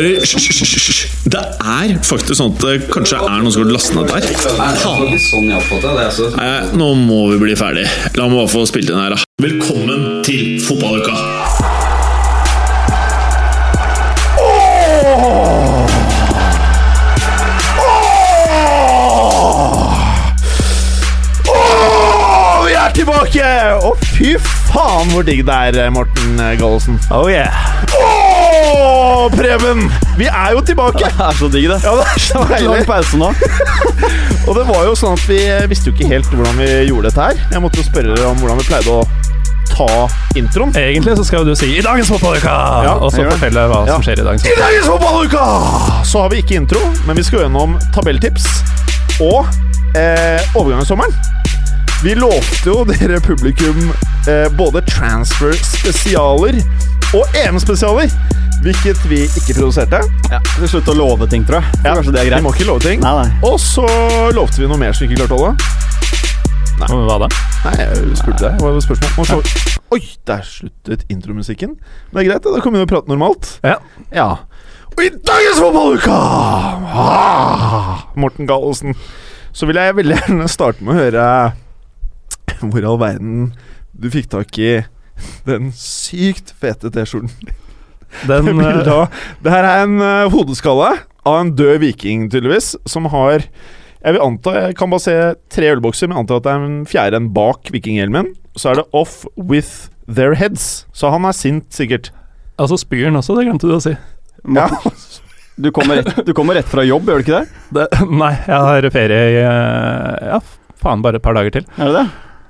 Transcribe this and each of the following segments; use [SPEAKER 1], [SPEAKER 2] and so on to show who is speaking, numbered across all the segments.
[SPEAKER 1] hører Hysj. Det er faktisk sånn at det kanskje er noen som har lastet ned der.
[SPEAKER 2] Sånn. Altså.
[SPEAKER 1] Nei, nå må vi bli ferdig. La meg bare få spilt inn her, da. Velkommen til fotballuka!
[SPEAKER 3] Vi er tilbake! Å, fy faen hvor digg det er, Morten Gallosen.
[SPEAKER 4] Oh yeah.
[SPEAKER 3] Åh, Preben! Vi er jo tilbake!
[SPEAKER 4] Det er så digg, det.
[SPEAKER 3] Ja, det er så
[SPEAKER 4] Lang pause nå.
[SPEAKER 3] Og det var jo sånn at vi visste jo ikke helt hvordan vi gjorde dette her. Jeg måtte jo spørre dere om hvordan vi pleide å ta introen.
[SPEAKER 4] Egentlig så skal jo du si 'I dagens fotballuka',
[SPEAKER 3] Ja,
[SPEAKER 4] og så fortelle hva
[SPEAKER 3] Ja.
[SPEAKER 4] som skjer i dagens
[SPEAKER 3] I dagens fotballuka så har vi ikke intro, men vi skal gjennom tabelltips og eh, overgangssommeren. Vi lovte jo dere publikum eh, både transfer-spesialer og EM-spesialer, hvilket vi ikke produserte.
[SPEAKER 4] Ja. Vi skal å love ting, tror jeg.
[SPEAKER 3] Ja,
[SPEAKER 4] Kanskje det er
[SPEAKER 3] Vi må ikke love ting.
[SPEAKER 4] Nei, nei.
[SPEAKER 3] Og så lovte vi noe mer som vi ikke klarte å holde.
[SPEAKER 4] Hva da?
[SPEAKER 3] Nei, jeg spurte deg. Hva var spørsmålet? Så, oi, der sluttet intromusikken. Men det er greit. Da kommer vi å prate normalt.
[SPEAKER 4] Ja.
[SPEAKER 3] Ja. Og i dagens fotballuke! ah, Morten Gallosen, så vil jeg veldig gjerne starte med å høre hvor i all verden du fikk tak i den sykt fete T-skjorten.
[SPEAKER 4] Den
[SPEAKER 3] Det
[SPEAKER 4] eh,
[SPEAKER 3] Det her er en uh, hodeskalle av en død viking, tydeligvis, som har Jeg vil anta, jeg kan bare se tre ølbokser, men antar at det er en fjerde enn bak vikinghjelmen. Så er det 'Off with their heads'. Så han er sint, sikkert.
[SPEAKER 4] Altså spyr den også, det glemte du å si.
[SPEAKER 3] Ja.
[SPEAKER 5] Du kommer, rett, du kommer rett fra jobb, gjør du ikke det?
[SPEAKER 4] Det, nei, jeg har ferie i eh, Ja, faen, bare et par dager til.
[SPEAKER 5] Er det det?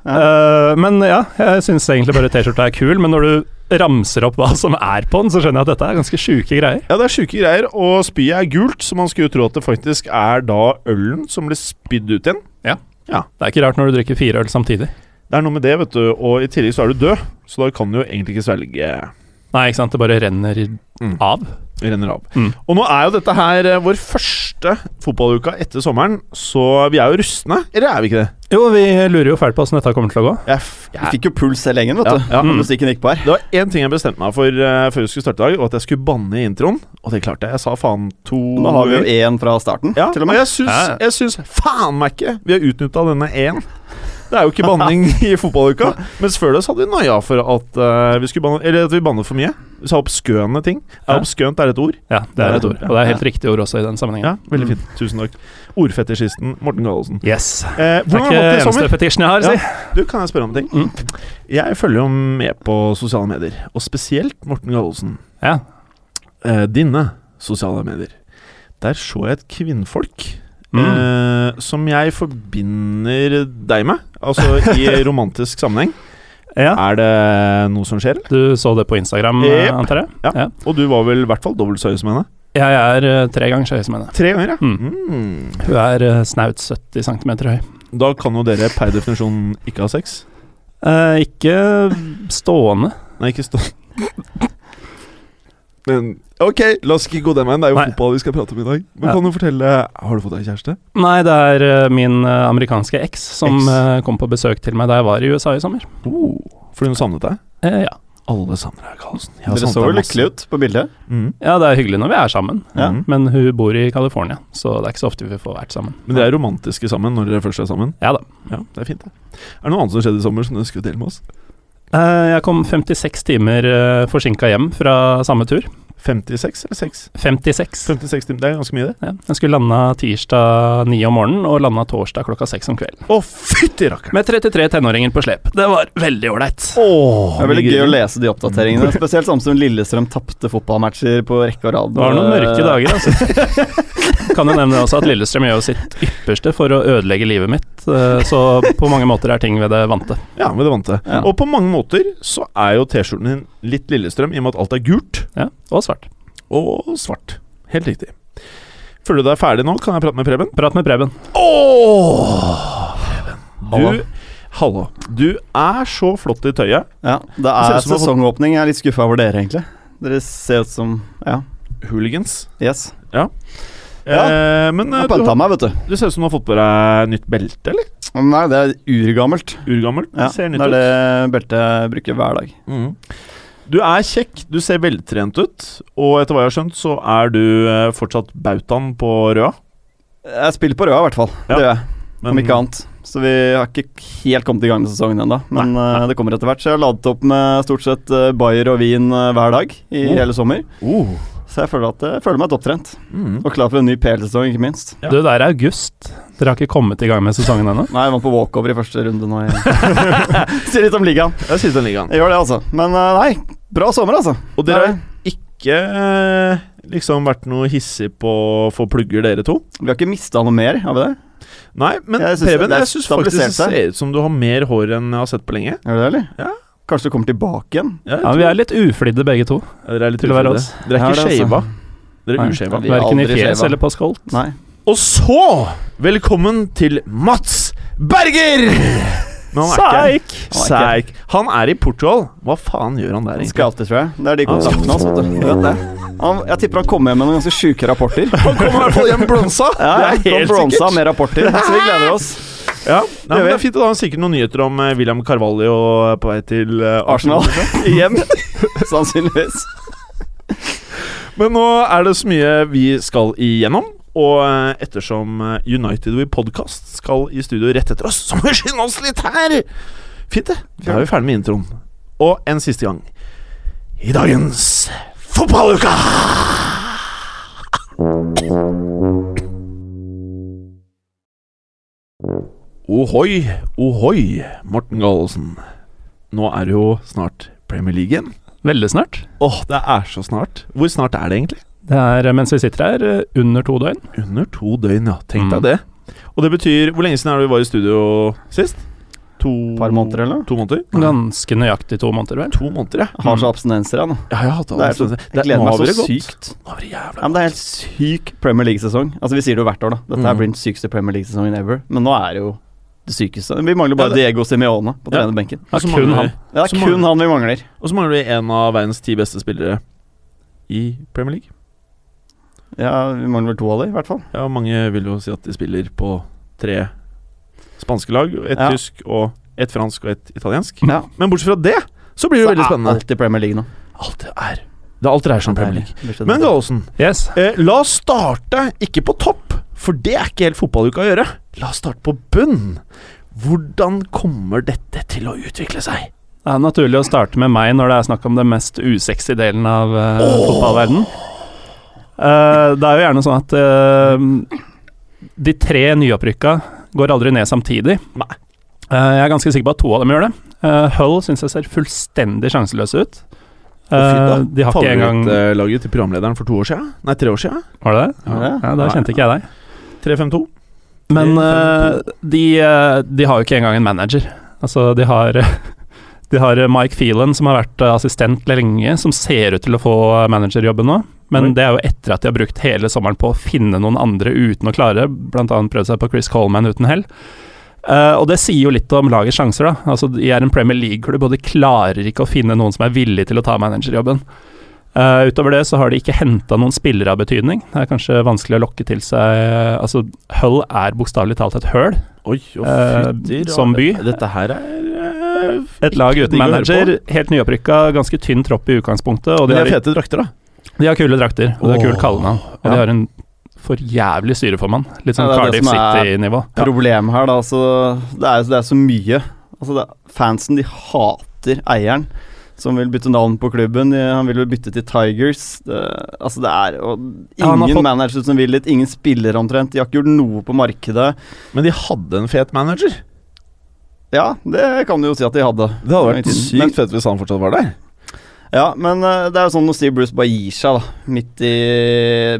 [SPEAKER 4] Eh, men ja, jeg syns egentlig bare T-skjorta er kul, men når du ramser opp hva som er på den, så skjønner jeg at dette er ganske sjuke greier.
[SPEAKER 3] Ja, det er sjuke greier, og spyet er gult, så man skulle jo tro at det faktisk er da ølen som blir spydd ut igjen.
[SPEAKER 4] Ja Det er ikke rart når du drikker fire øl samtidig.
[SPEAKER 3] Det er noe med det, vet du, og i tillegg så er du død, så da kan du jo egentlig ikke svelge
[SPEAKER 4] Nei, ikke sant, det bare renner
[SPEAKER 3] Mm.
[SPEAKER 4] av.
[SPEAKER 3] renner av.
[SPEAKER 4] Mm.
[SPEAKER 3] Og nå er jo dette her eh, vår første fotballuka etter sommeren, så vi er jo rustne, eller er vi ikke det?
[SPEAKER 4] Jo, vi lurer jo fælt på åssen dette kommer til å gå.
[SPEAKER 3] Jeg, f-
[SPEAKER 5] Vi
[SPEAKER 3] jeg,
[SPEAKER 5] fikk jo puls selv lenge, vet
[SPEAKER 3] Ja,
[SPEAKER 5] du.
[SPEAKER 3] ja.
[SPEAKER 5] Musikken gikk på her.
[SPEAKER 3] det var én ting jeg bestemte meg for uh, før vi skulle starte i dag, og at jeg skulle banne i introen. Og det klarte jeg. Jeg sa faen to
[SPEAKER 5] Nå har vi jo én fra starten,
[SPEAKER 3] Ja,
[SPEAKER 5] til og
[SPEAKER 3] og
[SPEAKER 5] med.
[SPEAKER 3] jeg syns, jeg syns faen meg ikke vi har utnytta denne én. Det er jo ikke banning i fotballuka. Mens før det så hadde vi noia for at uh, vi skulle banne Eller at vi bannet for mye. Vi sa obskøne ting. Ja, Obskønt er et ord.
[SPEAKER 4] Ja, det er et ord. Og det er helt riktig ord også i den sammenhengen.
[SPEAKER 3] Ja, Veldig fint. Tusen takk. Ordfetisjisten Morten Gallosen.
[SPEAKER 4] Yes.
[SPEAKER 3] Eh,
[SPEAKER 4] Det er
[SPEAKER 3] hvordan
[SPEAKER 4] ikke
[SPEAKER 3] det
[SPEAKER 4] eneste fetisjen jeg har, si.
[SPEAKER 3] Du, kan jeg spørre om en ting?
[SPEAKER 4] Mm.
[SPEAKER 3] Jeg følger jo med på sosiale medier, og spesielt Morten Gallosen.
[SPEAKER 4] Ja.
[SPEAKER 3] Eh, dine sosiale medier. Der så jeg et kvinnfolk
[SPEAKER 4] Mm.
[SPEAKER 3] eh, som jeg forbinder deg med. Altså i romantisk sammenheng.
[SPEAKER 4] ja.
[SPEAKER 3] Er det noe som skjer?
[SPEAKER 4] Du så det på Instagram,
[SPEAKER 3] yep.
[SPEAKER 4] Antar jeg?
[SPEAKER 3] Ja.
[SPEAKER 4] Ja.
[SPEAKER 3] Og du var vel i hvert fall dobbelt så høy som henne?
[SPEAKER 4] Jeg er eh, tre ganger så høy som henne.
[SPEAKER 3] Tre ganger, ja.
[SPEAKER 4] Mm.
[SPEAKER 3] Mm.
[SPEAKER 4] Hun er eh, snaut 70 cm høy.
[SPEAKER 3] Da kan jo dere per definisjon ikke ha sex.
[SPEAKER 4] Eh, ikke stående.
[SPEAKER 3] Nei, ikke stående. Men ok, la oss ikke gå den veien. Det er jo
[SPEAKER 4] Nei.
[SPEAKER 3] fotball vi skal prate om i dag. Men
[SPEAKER 4] Ja.
[SPEAKER 3] kan du fortelle Har du fått deg kjæreste?
[SPEAKER 4] Nei, det er uh, min uh, amerikanske eks som eh, kom på besøk til meg da jeg var i USA i sommer.
[SPEAKER 3] Oh, fordi hun savnet deg?
[SPEAKER 4] Eh, ja.
[SPEAKER 3] Alle savner deg, Karlsen.
[SPEAKER 5] Dere så jo lykkelige ut på bildet.
[SPEAKER 3] Mm.
[SPEAKER 4] ja, det er hyggelig når vi er sammen,
[SPEAKER 5] Ja.
[SPEAKER 3] Mhm.
[SPEAKER 4] men hun bor i California, så det er ikke så ofte vi får vært sammen.
[SPEAKER 3] Men dere er romantiske sammen når dere først er sammen?
[SPEAKER 4] Ja da.
[SPEAKER 3] Ja, det er fint, det. Er det noe annet som skjedde i sommer som du skulle dele med oss?
[SPEAKER 4] Eh, jeg kom 56 timer uh, forsinka hjem fra samme tur.
[SPEAKER 3] 56 eller 6?
[SPEAKER 4] 56.
[SPEAKER 3] 56 timer, det er ganske mye, det.
[SPEAKER 4] Ja, den skulle landa tirsdag 9 om morgenen og landa torsdag klokka 6 om kvelden.
[SPEAKER 3] Å, fytti rakkeren!
[SPEAKER 4] Med 33 tenåringer på slep. Det var veldig ålreit.
[SPEAKER 5] Det er veldig gøy å lese de oppdateringene. Spesielt sånn som Lillestrøm tapte fotballmatcher på rekke og rad.
[SPEAKER 4] Det var noen mørke dager, altså. kan jo nevne også at Lillestrøm gjør jo sitt ypperste for å ødelegge livet mitt, eh, så på mange måter er ting ved det vante.
[SPEAKER 3] Ja, ved det vante.
[SPEAKER 5] Ja.
[SPEAKER 3] Og på mange måter så er jo T-skjorten din litt Lillestrøm, i og med at alt er gult
[SPEAKER 4] Ja, og svart.
[SPEAKER 3] og svart. Helt riktig. Føler du deg ferdig nå? Kan jeg prate med Preben?
[SPEAKER 4] Prat med Preben.
[SPEAKER 3] Åh!
[SPEAKER 4] Preben.
[SPEAKER 3] Du, hallo. Du er så flott i tøyet.
[SPEAKER 5] Ja, det er sesongåpning. Jeg er litt skuffa over dere, egentlig. Dere ser ut som Ja,
[SPEAKER 3] Hooligans.
[SPEAKER 5] yes.
[SPEAKER 3] Ja.
[SPEAKER 5] Ja.
[SPEAKER 3] Eh, men eh,
[SPEAKER 5] Jeg
[SPEAKER 3] du,
[SPEAKER 5] panta
[SPEAKER 3] har-
[SPEAKER 5] meg, vet du.
[SPEAKER 3] du ser ut som du har fått på deg nytt belte, eller?
[SPEAKER 5] Nei, det er urgammelt.
[SPEAKER 3] Urgammelt.
[SPEAKER 5] Ja,
[SPEAKER 3] ser
[SPEAKER 5] det
[SPEAKER 3] nytt
[SPEAKER 5] er
[SPEAKER 3] ut.
[SPEAKER 5] det beltet jeg bruker hver dag.
[SPEAKER 3] Mhm. Du er kjekk, du ser veltrent ut, og etter hva jeg har skjønt, så er du eh, fortsatt bautaen på Røa.
[SPEAKER 5] Jeg spiller på Røa, i hvert fall.
[SPEAKER 3] Ja.
[SPEAKER 5] Det gjør jeg,
[SPEAKER 3] Men-
[SPEAKER 5] om ikke annet. Så vi har ikke helt kommet i gang med sesongen ennå, men eh, det kommer etter hvert. Så jeg har ladet opp med stort sett uh, bayer og vin eh, hver dag i
[SPEAKER 3] Oh.
[SPEAKER 5] hele sommer.
[SPEAKER 3] Oh.
[SPEAKER 5] Så jeg føler, at, jeg føler meg topptrent.
[SPEAKER 3] Mm.
[SPEAKER 5] Og klar for en ny PL-sesong, ikke minst.
[SPEAKER 3] Ja.
[SPEAKER 4] Du, det er august. Dere har ikke kommet i gang med sesongen ennå?
[SPEAKER 5] Nei, jeg vant på walkover i første runde nå. Sier litt om ligaen.
[SPEAKER 3] Jeg sitter om ligaen.
[SPEAKER 5] Jeg gjør det, altså. Men eh, nei, bra sommer, altså.
[SPEAKER 3] Og dere har ikke eh, liksom vært noe hissig på å få plugger, dere to?
[SPEAKER 5] Vi har ikke mista noe mer, har vi det?
[SPEAKER 3] Nei, men
[SPEAKER 5] Jeg synes
[SPEAKER 3] Preben,
[SPEAKER 5] det er
[SPEAKER 3] jeg syns faktisk det ser ut som du har mer hår enn jeg har sett på lenge.
[SPEAKER 5] Gjør det, eller?
[SPEAKER 3] Ja.
[SPEAKER 5] Kanskje du kommer tilbake igjen?
[SPEAKER 4] Ja,
[SPEAKER 3] Ja,
[SPEAKER 4] vi er litt uflidde begge to.
[SPEAKER 3] Ja, dere er litt uflidde. Dere er ikke
[SPEAKER 5] det er
[SPEAKER 3] shava.
[SPEAKER 5] altså.
[SPEAKER 3] Dere er ushava.
[SPEAKER 5] Er
[SPEAKER 4] Verken i fjes eller på skolt.
[SPEAKER 5] Nei.
[SPEAKER 3] Og så, velkommen til Mats Berger! Seik! han er!
[SPEAKER 5] Han er.
[SPEAKER 3] Han i Portugal. Hva faen gjør han der,
[SPEAKER 5] Han
[SPEAKER 3] egentlig?
[SPEAKER 5] skal alltid, tror jeg. Det er de kontaktene hans, vet du. Han, jeg tipper han kommer hjem med noen ganske sjuke rapporter.
[SPEAKER 3] Han kommer i hvert fall hjem blonsa!
[SPEAKER 5] Ja,
[SPEAKER 3] det er helt
[SPEAKER 5] blonsa
[SPEAKER 3] sikkert.
[SPEAKER 5] med rapporter, så vi gleder oss.
[SPEAKER 3] Ja, Nei, men. Det er fint å ha sikkert noen nyheter om eh, William Carvalho på vei til eh,
[SPEAKER 5] Arsenal.
[SPEAKER 3] igjen.
[SPEAKER 5] Sannsynligvis.
[SPEAKER 3] Men nå er det så mye vi skal igjennom. Og eh, ettersom eh, United We Podcast skal i studio rett etter oss, så må vi skynde oss litt her! Fint, det. Da er vi ferdig med introen. Og en siste gang. I dagens Fotballuka! Ohoi, ohoi, Morten Gallosen. Nå er det jo snart Premier League igjen.
[SPEAKER 4] Veldig snart.
[SPEAKER 3] Åh, det er så snart. Hvor snart er det egentlig?
[SPEAKER 4] Det er eh, mens vi sitter her, eh, under to døgn.
[SPEAKER 3] Under to døgn, ja. Tenk
[SPEAKER 4] Mm.
[SPEAKER 3] deg det. Og det betyr Hvor lenge siden er det vi var i studio sist? To
[SPEAKER 5] Par måneder, eller?
[SPEAKER 3] To måneder?
[SPEAKER 4] Ganske nøyaktig to måneder, vel.
[SPEAKER 3] To måneder, ja.
[SPEAKER 5] Har så abstinenser, jeg nå.
[SPEAKER 3] Ja, jeg har hatt
[SPEAKER 5] Det er jeg gleder meg så sykt.
[SPEAKER 3] Nå har det jævla
[SPEAKER 5] Ja, men det er helt syk Premier League-sesong. Altså Vi sier det jo hvert år, da. Dette
[SPEAKER 3] Mm.
[SPEAKER 5] er blir den sykeste Premier League-sesongen ever. Men nå er det jo det sykeste. Vi mangler bare
[SPEAKER 3] Ja, det-
[SPEAKER 5] Diego Simione på trenerbenken.
[SPEAKER 4] Ja, kun
[SPEAKER 3] mangler-
[SPEAKER 4] han.
[SPEAKER 5] Det er kun
[SPEAKER 3] mangler-
[SPEAKER 5] han vi mangler.
[SPEAKER 3] Og så mangler vi en av verdens ti beste spillere i Premier League.
[SPEAKER 5] Ja, Vi mangler vel to av dem, i hvert fall.
[SPEAKER 3] Ja, mange vil jo si at de spiller på tre spanske lag. Et
[SPEAKER 5] Ja.
[SPEAKER 3] tysk og et fransk og et italiensk.
[SPEAKER 5] Ja.
[SPEAKER 3] Men bortsett fra det, så blir det
[SPEAKER 5] Så
[SPEAKER 3] veldig
[SPEAKER 5] spennende.
[SPEAKER 3] spennende.
[SPEAKER 5] alt i Premier League nå.
[SPEAKER 3] Alt det er Det er alt det er som Premier League.
[SPEAKER 5] Er
[SPEAKER 3] Men Gallosen,
[SPEAKER 4] Yes.
[SPEAKER 3] Eh, la oss starte ikke på topp, for det er ikke helt fotballuka å gjøre. La oss starte på bunn. Hvordan kommer dette til å utvikle seg?
[SPEAKER 4] Det er naturlig å starte med meg når det er snakk om den mest usexy delen av uh, oh. fotballverdenen. Uh, det er jo gjerne sånn at uh, de tre nyopprykka går aldri ned samtidig.
[SPEAKER 3] Nei.
[SPEAKER 4] Jeg er ganske sikker på at to av dem gjør det. Hull syns jeg ser fullstendig sjanseløse ut. Uh, de har ikke engang
[SPEAKER 3] Favorittlaget til programlederen for to år siden? Nei, tre år siden?
[SPEAKER 4] Var det det?
[SPEAKER 5] Ja.
[SPEAKER 4] Ja, Da kjente ikke jeg deg.
[SPEAKER 3] 3-5-2.
[SPEAKER 4] Men eh, de, eh, de har jo ikke engang en manager. Altså, de har De har Mike Phelan, som har vært eh, assistent lenge, som ser ut til å få managerjobben nå. Men det er jo etter at de har brukt hele sommeren på å finne noen andre uten å klare, bl.a. prøvd seg på Chris Coleman uten hell. Uh, og det sier jo litt om lagets sjanser, da. Altså, de er en Premier League-klubb, og de klarer ikke å finne noen som er villig til å ta managerjobben. Eh, utover det så har de ikke henta noen spillere av betydning. Det er kanskje vanskelig å lokke til seg Altså, Hull er bokstavelig talt et høl.
[SPEAKER 3] Oi,
[SPEAKER 4] Eh,
[SPEAKER 3] fytti
[SPEAKER 4] som by.
[SPEAKER 3] Dette her er uh,
[SPEAKER 4] Et lag uten manager, helt nyopprykka, ganske tynn tropp i utgangspunktet. Og de
[SPEAKER 3] de
[SPEAKER 4] har,
[SPEAKER 3] fete drakter, da.
[SPEAKER 4] de har kule drakter, og de har
[SPEAKER 3] kult
[SPEAKER 4] kallenavn. Og
[SPEAKER 3] ja.
[SPEAKER 4] de har en for jævlig styreformann. Litt sånn
[SPEAKER 5] Ja,
[SPEAKER 4] Cardiff City-nivå.
[SPEAKER 5] Problemet her, da, altså Det er, det er så mye. Altså, det, fansen, de hater eieren. Som vil bytte navn på klubben. Han vil vel bytte til Tigers. Det, altså det er
[SPEAKER 4] Ja,
[SPEAKER 5] Ingen
[SPEAKER 4] fått-
[SPEAKER 5] managere som vil dit. Ingen spillere omtrent. De har ikke gjort noe på markedet.
[SPEAKER 3] Men de hadde en fet manager.
[SPEAKER 5] Ja, det kan du jo si at de hadde.
[SPEAKER 3] Det hadde vært sykt fett hvis han fortsatt var der.
[SPEAKER 5] Ja, men eh, det er jo sånn når Steve Bruce bare gir seg da midt i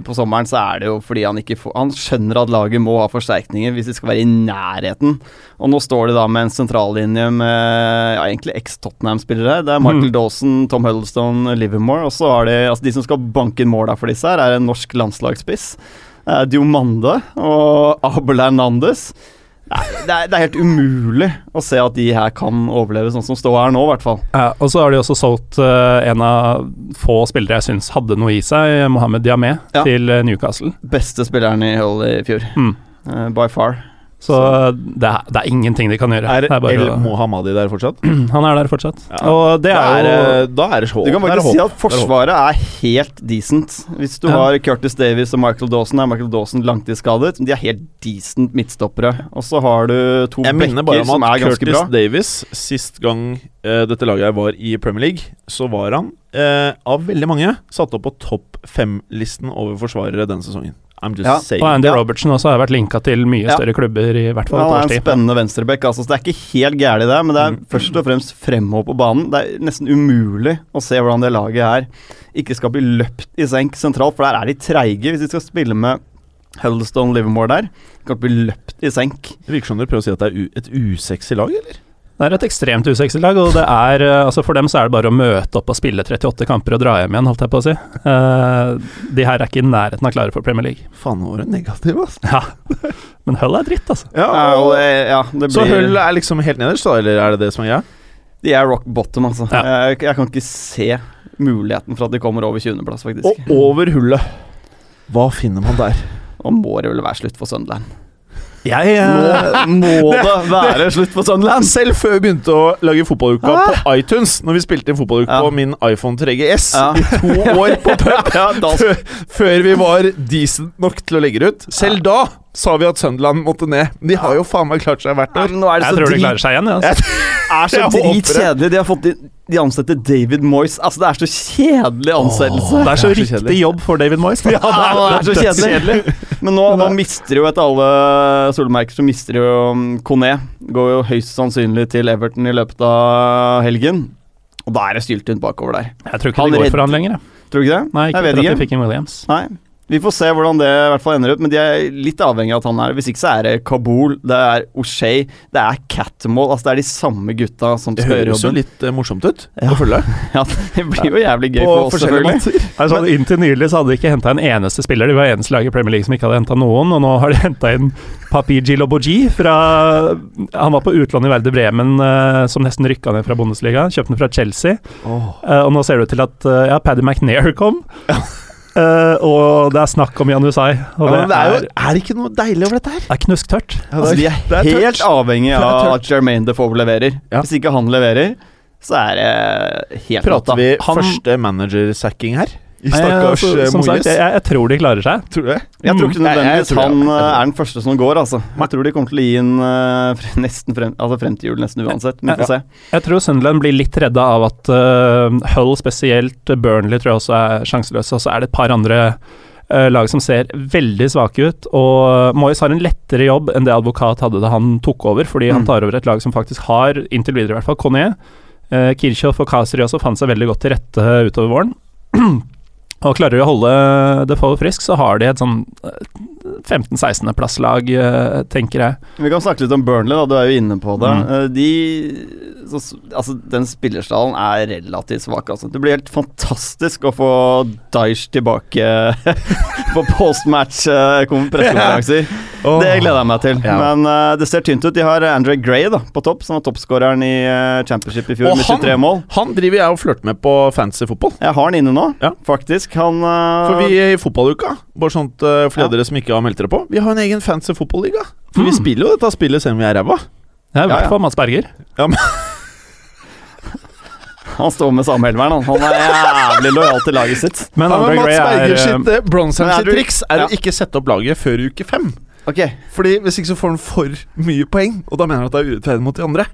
[SPEAKER 5] på sommeren, så er det jo fordi han ikke får Han skjønner at laget må ha forsterkninger hvis de skal være i nærheten. Og nå står de da med en sentrallinje med ja, egentlig eks-Tottenham-spillere. Det er Michael
[SPEAKER 4] mm.
[SPEAKER 5] Dawson, Tom Huddlestone, Livermore. Og så har de altså de som skal banke inn mål for disse her, er en norsk landslagsspiss. Uh, Diomande og Abel Hernandez. Nei, det, er, det er helt umulig å se at de her kan overleve sånn som står her nå, i hvert fall.
[SPEAKER 4] Ja, og så har de også solgt uh, en av få spillere jeg syns hadde noe i seg, Mohammed Diamé,
[SPEAKER 5] Ja.
[SPEAKER 4] til eh, Newcastle.
[SPEAKER 5] Beste spilleren i Hull i fjor.
[SPEAKER 4] Mm.
[SPEAKER 5] uh, by far.
[SPEAKER 4] Så det er, det er ingenting de kan gjøre.
[SPEAKER 3] Er
[SPEAKER 4] er bare,
[SPEAKER 3] El
[SPEAKER 4] Mohamadi
[SPEAKER 3] Mohammadi der fortsatt?
[SPEAKER 4] han er der fortsatt.
[SPEAKER 3] Ja.
[SPEAKER 4] Og det er
[SPEAKER 3] er,
[SPEAKER 4] jo
[SPEAKER 3] da er det håp.
[SPEAKER 5] Du kan
[SPEAKER 3] er
[SPEAKER 5] faktisk si at Forsvaret er helt decent. Hvis du
[SPEAKER 4] Ja.
[SPEAKER 5] har Curtis Davies og Michael Dawson, er Michael Dawson langtidsskadet. De er helt decent midtstoppere. Og så har du to
[SPEAKER 3] Jeg minner bare om at
[SPEAKER 5] er
[SPEAKER 3] Curtis
[SPEAKER 5] bra.
[SPEAKER 3] Davis, sist gang uh, dette laget her var i Premier League, så var han uh, av veldig mange satt opp på topp fem-listen over forsvarere denne sesongen. I'm just
[SPEAKER 5] Ja,
[SPEAKER 3] saying.
[SPEAKER 4] Og Andy
[SPEAKER 5] Ja.
[SPEAKER 4] Robertson også har vært linka til mye
[SPEAKER 5] Ja.
[SPEAKER 4] større klubber i hvert fall
[SPEAKER 5] Han er en spennende venstreback. Altså, så det er ikke helt gærent, det, men det er
[SPEAKER 3] Mm.
[SPEAKER 5] først og fremst fremover på banen. Det er nesten umulig å se hvordan det laget her ikke skal bli løpt i senk sentralt, for der er de treige. Hvis de skal spille med Huddlestone Livermore der, kan ikke bli løpt i senk.
[SPEAKER 3] Det virker som dere prøver å si at det er et usexy lag, eller?
[SPEAKER 4] Det er et ekstremt usexy lag, og det er eh, altså for dem så er det bare å møte opp og spille 38 kamper og dra hjem igjen, holdt jeg på å si. Uh, de her er ikke i nærheten av klare for Premier League.
[SPEAKER 3] Faen, nå var du negativ, altså.
[SPEAKER 4] Ja, men Hull er dritt, altså.
[SPEAKER 5] Ja, og ja, det
[SPEAKER 3] Så Hull er liksom helt nederst, da, eller er det det som er greia?
[SPEAKER 5] De er rock bottom, altså.
[SPEAKER 4] Ja.
[SPEAKER 5] Jeg, jeg kan ikke se muligheten for at de kommer over 20.-plass, faktisk.
[SPEAKER 3] Og over hullet. Hva finner man der?
[SPEAKER 5] Nå må det vel være slutt for Sunderland.
[SPEAKER 4] Jeg
[SPEAKER 5] Må, må det være slutt på Sunderland?
[SPEAKER 3] Selv før vi begynte å lage fotballuka på iTunes, når vi spilte inn fotballuka
[SPEAKER 5] Ja.
[SPEAKER 3] på min iPhone 3GS
[SPEAKER 5] Ja.
[SPEAKER 3] i to år på pub,
[SPEAKER 5] Ja, da
[SPEAKER 3] før, før vi var decent nok til å legge det ut. Selv da sa vi at Sunderland måtte ned. De har jo faen meg klart seg hvert år.
[SPEAKER 5] nå er
[SPEAKER 4] Jeg
[SPEAKER 5] så
[SPEAKER 4] tror de klarer seg igjen, ja, altså.
[SPEAKER 5] er så
[SPEAKER 3] Jeg
[SPEAKER 5] dritkjedelig. De har fått inn De ansetter David Moyes. Altså, det er så kjedelig ansettelse.
[SPEAKER 4] Det er så
[SPEAKER 3] Det er så
[SPEAKER 4] riktig
[SPEAKER 3] kjedelig.
[SPEAKER 4] jobb for David Moyes. Da.
[SPEAKER 5] Ja, det er så kjedelig. Men nå, nå mister jo etter alle solmerker, så mister jo um, Kone. Går jo høyst sannsynlig til Everton i løpet av helgen. Og da er det styltynt bakover der.
[SPEAKER 4] Jeg tror ikke
[SPEAKER 5] Han
[SPEAKER 4] det går
[SPEAKER 5] redder-
[SPEAKER 4] for han lenger. jeg.
[SPEAKER 5] Tror du ikke det?
[SPEAKER 4] Nei, ikke
[SPEAKER 5] jeg vet
[SPEAKER 4] ikke. at de fikk en Williams.
[SPEAKER 5] Nei. Vi får se hvordan det i hvert fall ender ut, men de er litt avhengig av at han er Hvis ikke så er det Kabul, det er O'Shay, det er Catmull Altså det er de samme gutta som skal gjøre
[SPEAKER 3] høres jo
[SPEAKER 5] jobben.
[SPEAKER 3] litt eh, morsomt ut
[SPEAKER 5] Ja.
[SPEAKER 3] å følge.
[SPEAKER 5] Ja, det blir jo jævlig gøy
[SPEAKER 3] På
[SPEAKER 5] for oss, selvfølgelig.
[SPEAKER 3] måter.
[SPEAKER 4] Altså, inntil nylig så hadde de ikke henta en eneste spiller. De var eneste lag i Premier League som ikke hadde henta noen, og nå har de henta inn Papi Gilobogi fra Han var på utlån i Verde Bremen, uh, som nesten rykka ned fra Bundesliga. Kjøpte den fra Chelsea, Eh, og nå ser det ut til at ja, Paddy McNair kom. Eh, og det er snakk om Janusai. Og
[SPEAKER 3] Ja, det, det er, jo,
[SPEAKER 4] er,
[SPEAKER 3] det ikke noe deilig over dette her?
[SPEAKER 4] det er knusktørt.
[SPEAKER 5] Altså, vi er,
[SPEAKER 3] det er
[SPEAKER 5] helt
[SPEAKER 3] tørt.
[SPEAKER 5] avhengig av at Jermaine Defoe leverer.
[SPEAKER 3] Ja.
[SPEAKER 5] Hvis ikke han leverer, så er det helt
[SPEAKER 3] Prater vi
[SPEAKER 4] Han-
[SPEAKER 3] første manager-sacking her? I stakkars
[SPEAKER 4] altså,
[SPEAKER 3] eh,
[SPEAKER 4] som sagt, jeg, jeg tror de klarer seg.
[SPEAKER 3] Tror du det?
[SPEAKER 5] Jeg tror ikke
[SPEAKER 3] Mm.
[SPEAKER 5] Nødvendigvis han eh, er den første som går, altså. Jeg tror de kommer til å gi en uh, nesten frem, altså frem til jul, nesten uansett. Men vi får se.
[SPEAKER 4] Jeg tror Sunderland blir litt redda av at uh, Hull spesielt, Burnley tror jeg også er sjanseløse, og så er det et par andre uh, lag som ser veldig svake ut. Og Moyes har en lettere jobb enn det Advokat hadde da han tok over, fordi han
[SPEAKER 5] Mm.
[SPEAKER 4] tar over et lag som faktisk har, inntil videre i hvert fall, Conné. Uh, Kirchhoff og Kasri også fant seg veldig godt til rette utover våren. Og klarer de å holde Defoe frisk, så har de et sånn 15.-16.-plasslag, tenker jeg.
[SPEAKER 5] Vi kan snakke litt om Burnley, da. Du er jo inne på det.
[SPEAKER 3] Mm.
[SPEAKER 5] Eh, De så, Altså, den spillerstallen er relativt svak, altså. Det blir helt fantastisk å få Dyche tilbake på postmatch-pressekonferanser. Det gleder jeg meg til.
[SPEAKER 3] Ja.
[SPEAKER 5] Men uh, det ser tynt ut. De har Andre Gray da, på topp, som var toppskåreren i uh, Championship i fjor,
[SPEAKER 3] Og
[SPEAKER 5] med
[SPEAKER 3] han-
[SPEAKER 5] 23 mål.
[SPEAKER 3] Han driver jeg og flørter med på fancy fotball.
[SPEAKER 5] Jeg har han inne nå,
[SPEAKER 3] Ja.
[SPEAKER 5] faktisk. Han uh,
[SPEAKER 3] For vi i fotballuka, bare sånt for
[SPEAKER 5] Ja.
[SPEAKER 3] dere som ikke har meldt dere på, vi har en egen fancy fotballiga. For vi
[SPEAKER 4] Mm.
[SPEAKER 3] spiller jo dette spillet selv om vi er ræva.
[SPEAKER 4] Det er i hvert fall Mads Berger.
[SPEAKER 5] Han står med samme helveren, han. Han er jævlig lojal til laget sitt.
[SPEAKER 4] Men
[SPEAKER 3] Ja, men Mats
[SPEAKER 4] Gray er
[SPEAKER 3] Berger sitt
[SPEAKER 5] Men er
[SPEAKER 3] sitt triks er
[SPEAKER 5] Ja.
[SPEAKER 3] å ikke sette opp laget før uke fem.
[SPEAKER 5] Ok,
[SPEAKER 3] Fordi Hvis ikke så får han for mye poeng, og da mener han at det er urettferdig mot de andre.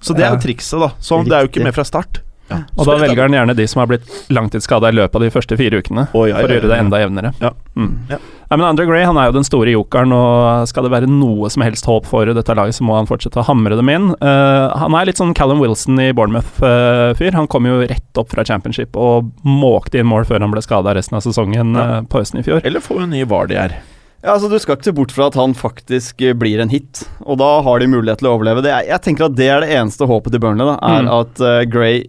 [SPEAKER 3] Så det er jo trikset, da. Så det er jo ikke med fra start.
[SPEAKER 4] Og da velger han gjerne de som har blitt langtidsskada i løpet av de første fire ukene.
[SPEAKER 3] oh, ja,
[SPEAKER 4] For å gjøre det enda jevnere.
[SPEAKER 3] Ja.
[SPEAKER 4] Mm.
[SPEAKER 3] Ja.
[SPEAKER 4] Nei, men Andre Gray han er jo den store jokeren, og skal det være noe som helst håp for dette laget, så må han fortsette å hamre dem inn. Uh, han er litt sånn Callum Wilson i Bournemouth-fyr. han kom jo rett opp fra championship og måkte inn mål før han ble skada resten av sesongen
[SPEAKER 3] Ja.
[SPEAKER 4] eh, på høsten i fjor.
[SPEAKER 3] Eller får vi en ny Vardy her.
[SPEAKER 5] Ja, altså Du skal ikke se bort fra at han faktisk eh, blir en hit, og da har de mulighet til å overleve. Det er, jeg tenker at det er det eneste håpet til Burnley, da, er
[SPEAKER 4] Mm.
[SPEAKER 5] at uh, Gray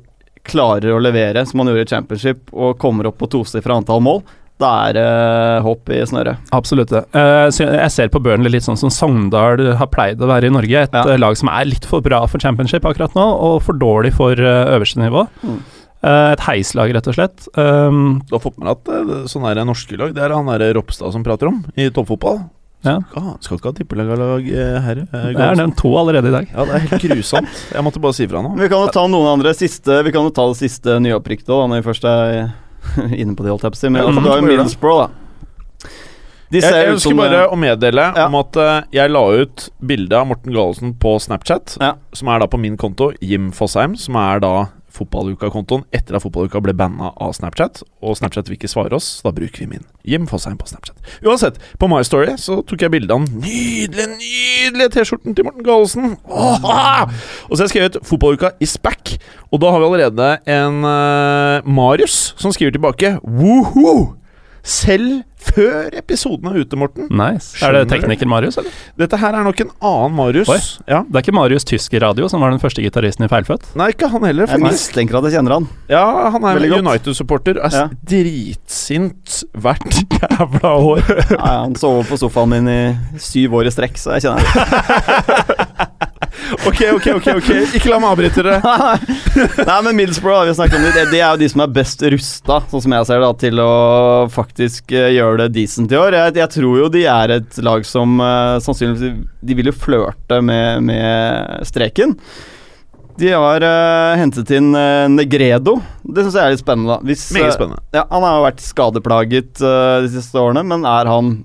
[SPEAKER 5] klarer å levere som han gjorde i championship, og kommer opp på tosifra antall mål. Da er det eh, håp i snøret.
[SPEAKER 4] Absolutt det. Uh, jeg ser på Burnley litt sånn som Sogndal har pleid å være i Norge. Et
[SPEAKER 5] Ja.
[SPEAKER 4] eh, lag som er litt for bra for championship akkurat nå, og for dårlig for øverste nivå.
[SPEAKER 5] Mm.
[SPEAKER 4] Eh, et heislag, rett og slett. Um,
[SPEAKER 3] Du har fått med deg at Sånn sånne her norske lag Det er han der Ropstad som prater om i toppfotball.
[SPEAKER 4] Ja.
[SPEAKER 3] Ah, skal ikke ha tippelag eh, her.
[SPEAKER 4] Jeg er nevnt to allerede i dag.
[SPEAKER 3] Ja, det er helt grusomt. Jeg måtte bare si ifra nå.
[SPEAKER 5] Vi kan jo ta noen andre siste Vi kan jo ta det siste nyopprykkede da, når vi først er inne på det, holdt jeg på å si. Men
[SPEAKER 3] Ja,
[SPEAKER 5] altså,
[SPEAKER 3] mm,
[SPEAKER 5] du har jo. Middlesbrough, da. De
[SPEAKER 3] Jeg,
[SPEAKER 5] ser
[SPEAKER 3] jeg ønsker bare
[SPEAKER 5] eh,
[SPEAKER 3] å meddele
[SPEAKER 5] Ja.
[SPEAKER 3] om at eh, jeg la ut bilde av Morten Gallosen på Snapchat,
[SPEAKER 5] Ja.
[SPEAKER 3] som er da på min konto, Jim Fosheim, som er da fotballuka-kontoen etter at fotballuka ble banna av Snapchat. Og Snapchat vil ikke svare oss, så da bruker vi min Jim Fosheim på Snapchat. Uansett, på My Story så tok jeg bilde av den nydelige, nydelige T-skjorten til Morten Gallosen. Åh! Og så har jeg skrevet 'Fotballuka is back', og da har vi allerede en uh, Marius som skriver tilbake Woohoo! Selv før episoden er ute, Morten.
[SPEAKER 4] Nice. Er det tekniker Marius, eller?
[SPEAKER 3] Dette her er nok en annen Marius.
[SPEAKER 4] Oi.
[SPEAKER 3] Ja.
[SPEAKER 4] Det er ikke Marius Tysker Radio som var den første gitaristen i Feilfødt?
[SPEAKER 3] Nei, ikke han heller,
[SPEAKER 5] Jeg mistenker at jeg kjenner han.
[SPEAKER 3] Ja, han er. United-supporter. Er
[SPEAKER 5] Ja.
[SPEAKER 3] dritsint hvert jævla år.
[SPEAKER 5] Nei, han sov på sofaen min i syv år i strekk, så jeg kjenner han.
[SPEAKER 3] ok, ok, ok, ok Ikke la meg avbryte dere.
[SPEAKER 5] Nei, men Middlesbrough har vi snakket om det. Er jo de som er best rusta, sånn som jeg ser det, til å faktisk eh, gjøre det decent i år. Jeg, jeg tror jo de er et lag som eh, sannsynligvis De vil jo flørte med, med streken. De har uh, hentet inn uh, Negredo. Det syns jeg er litt spennende. Hvis,
[SPEAKER 3] Meget spennende.
[SPEAKER 5] Ja, han har jo vært skadeplaget de siste årene, men er han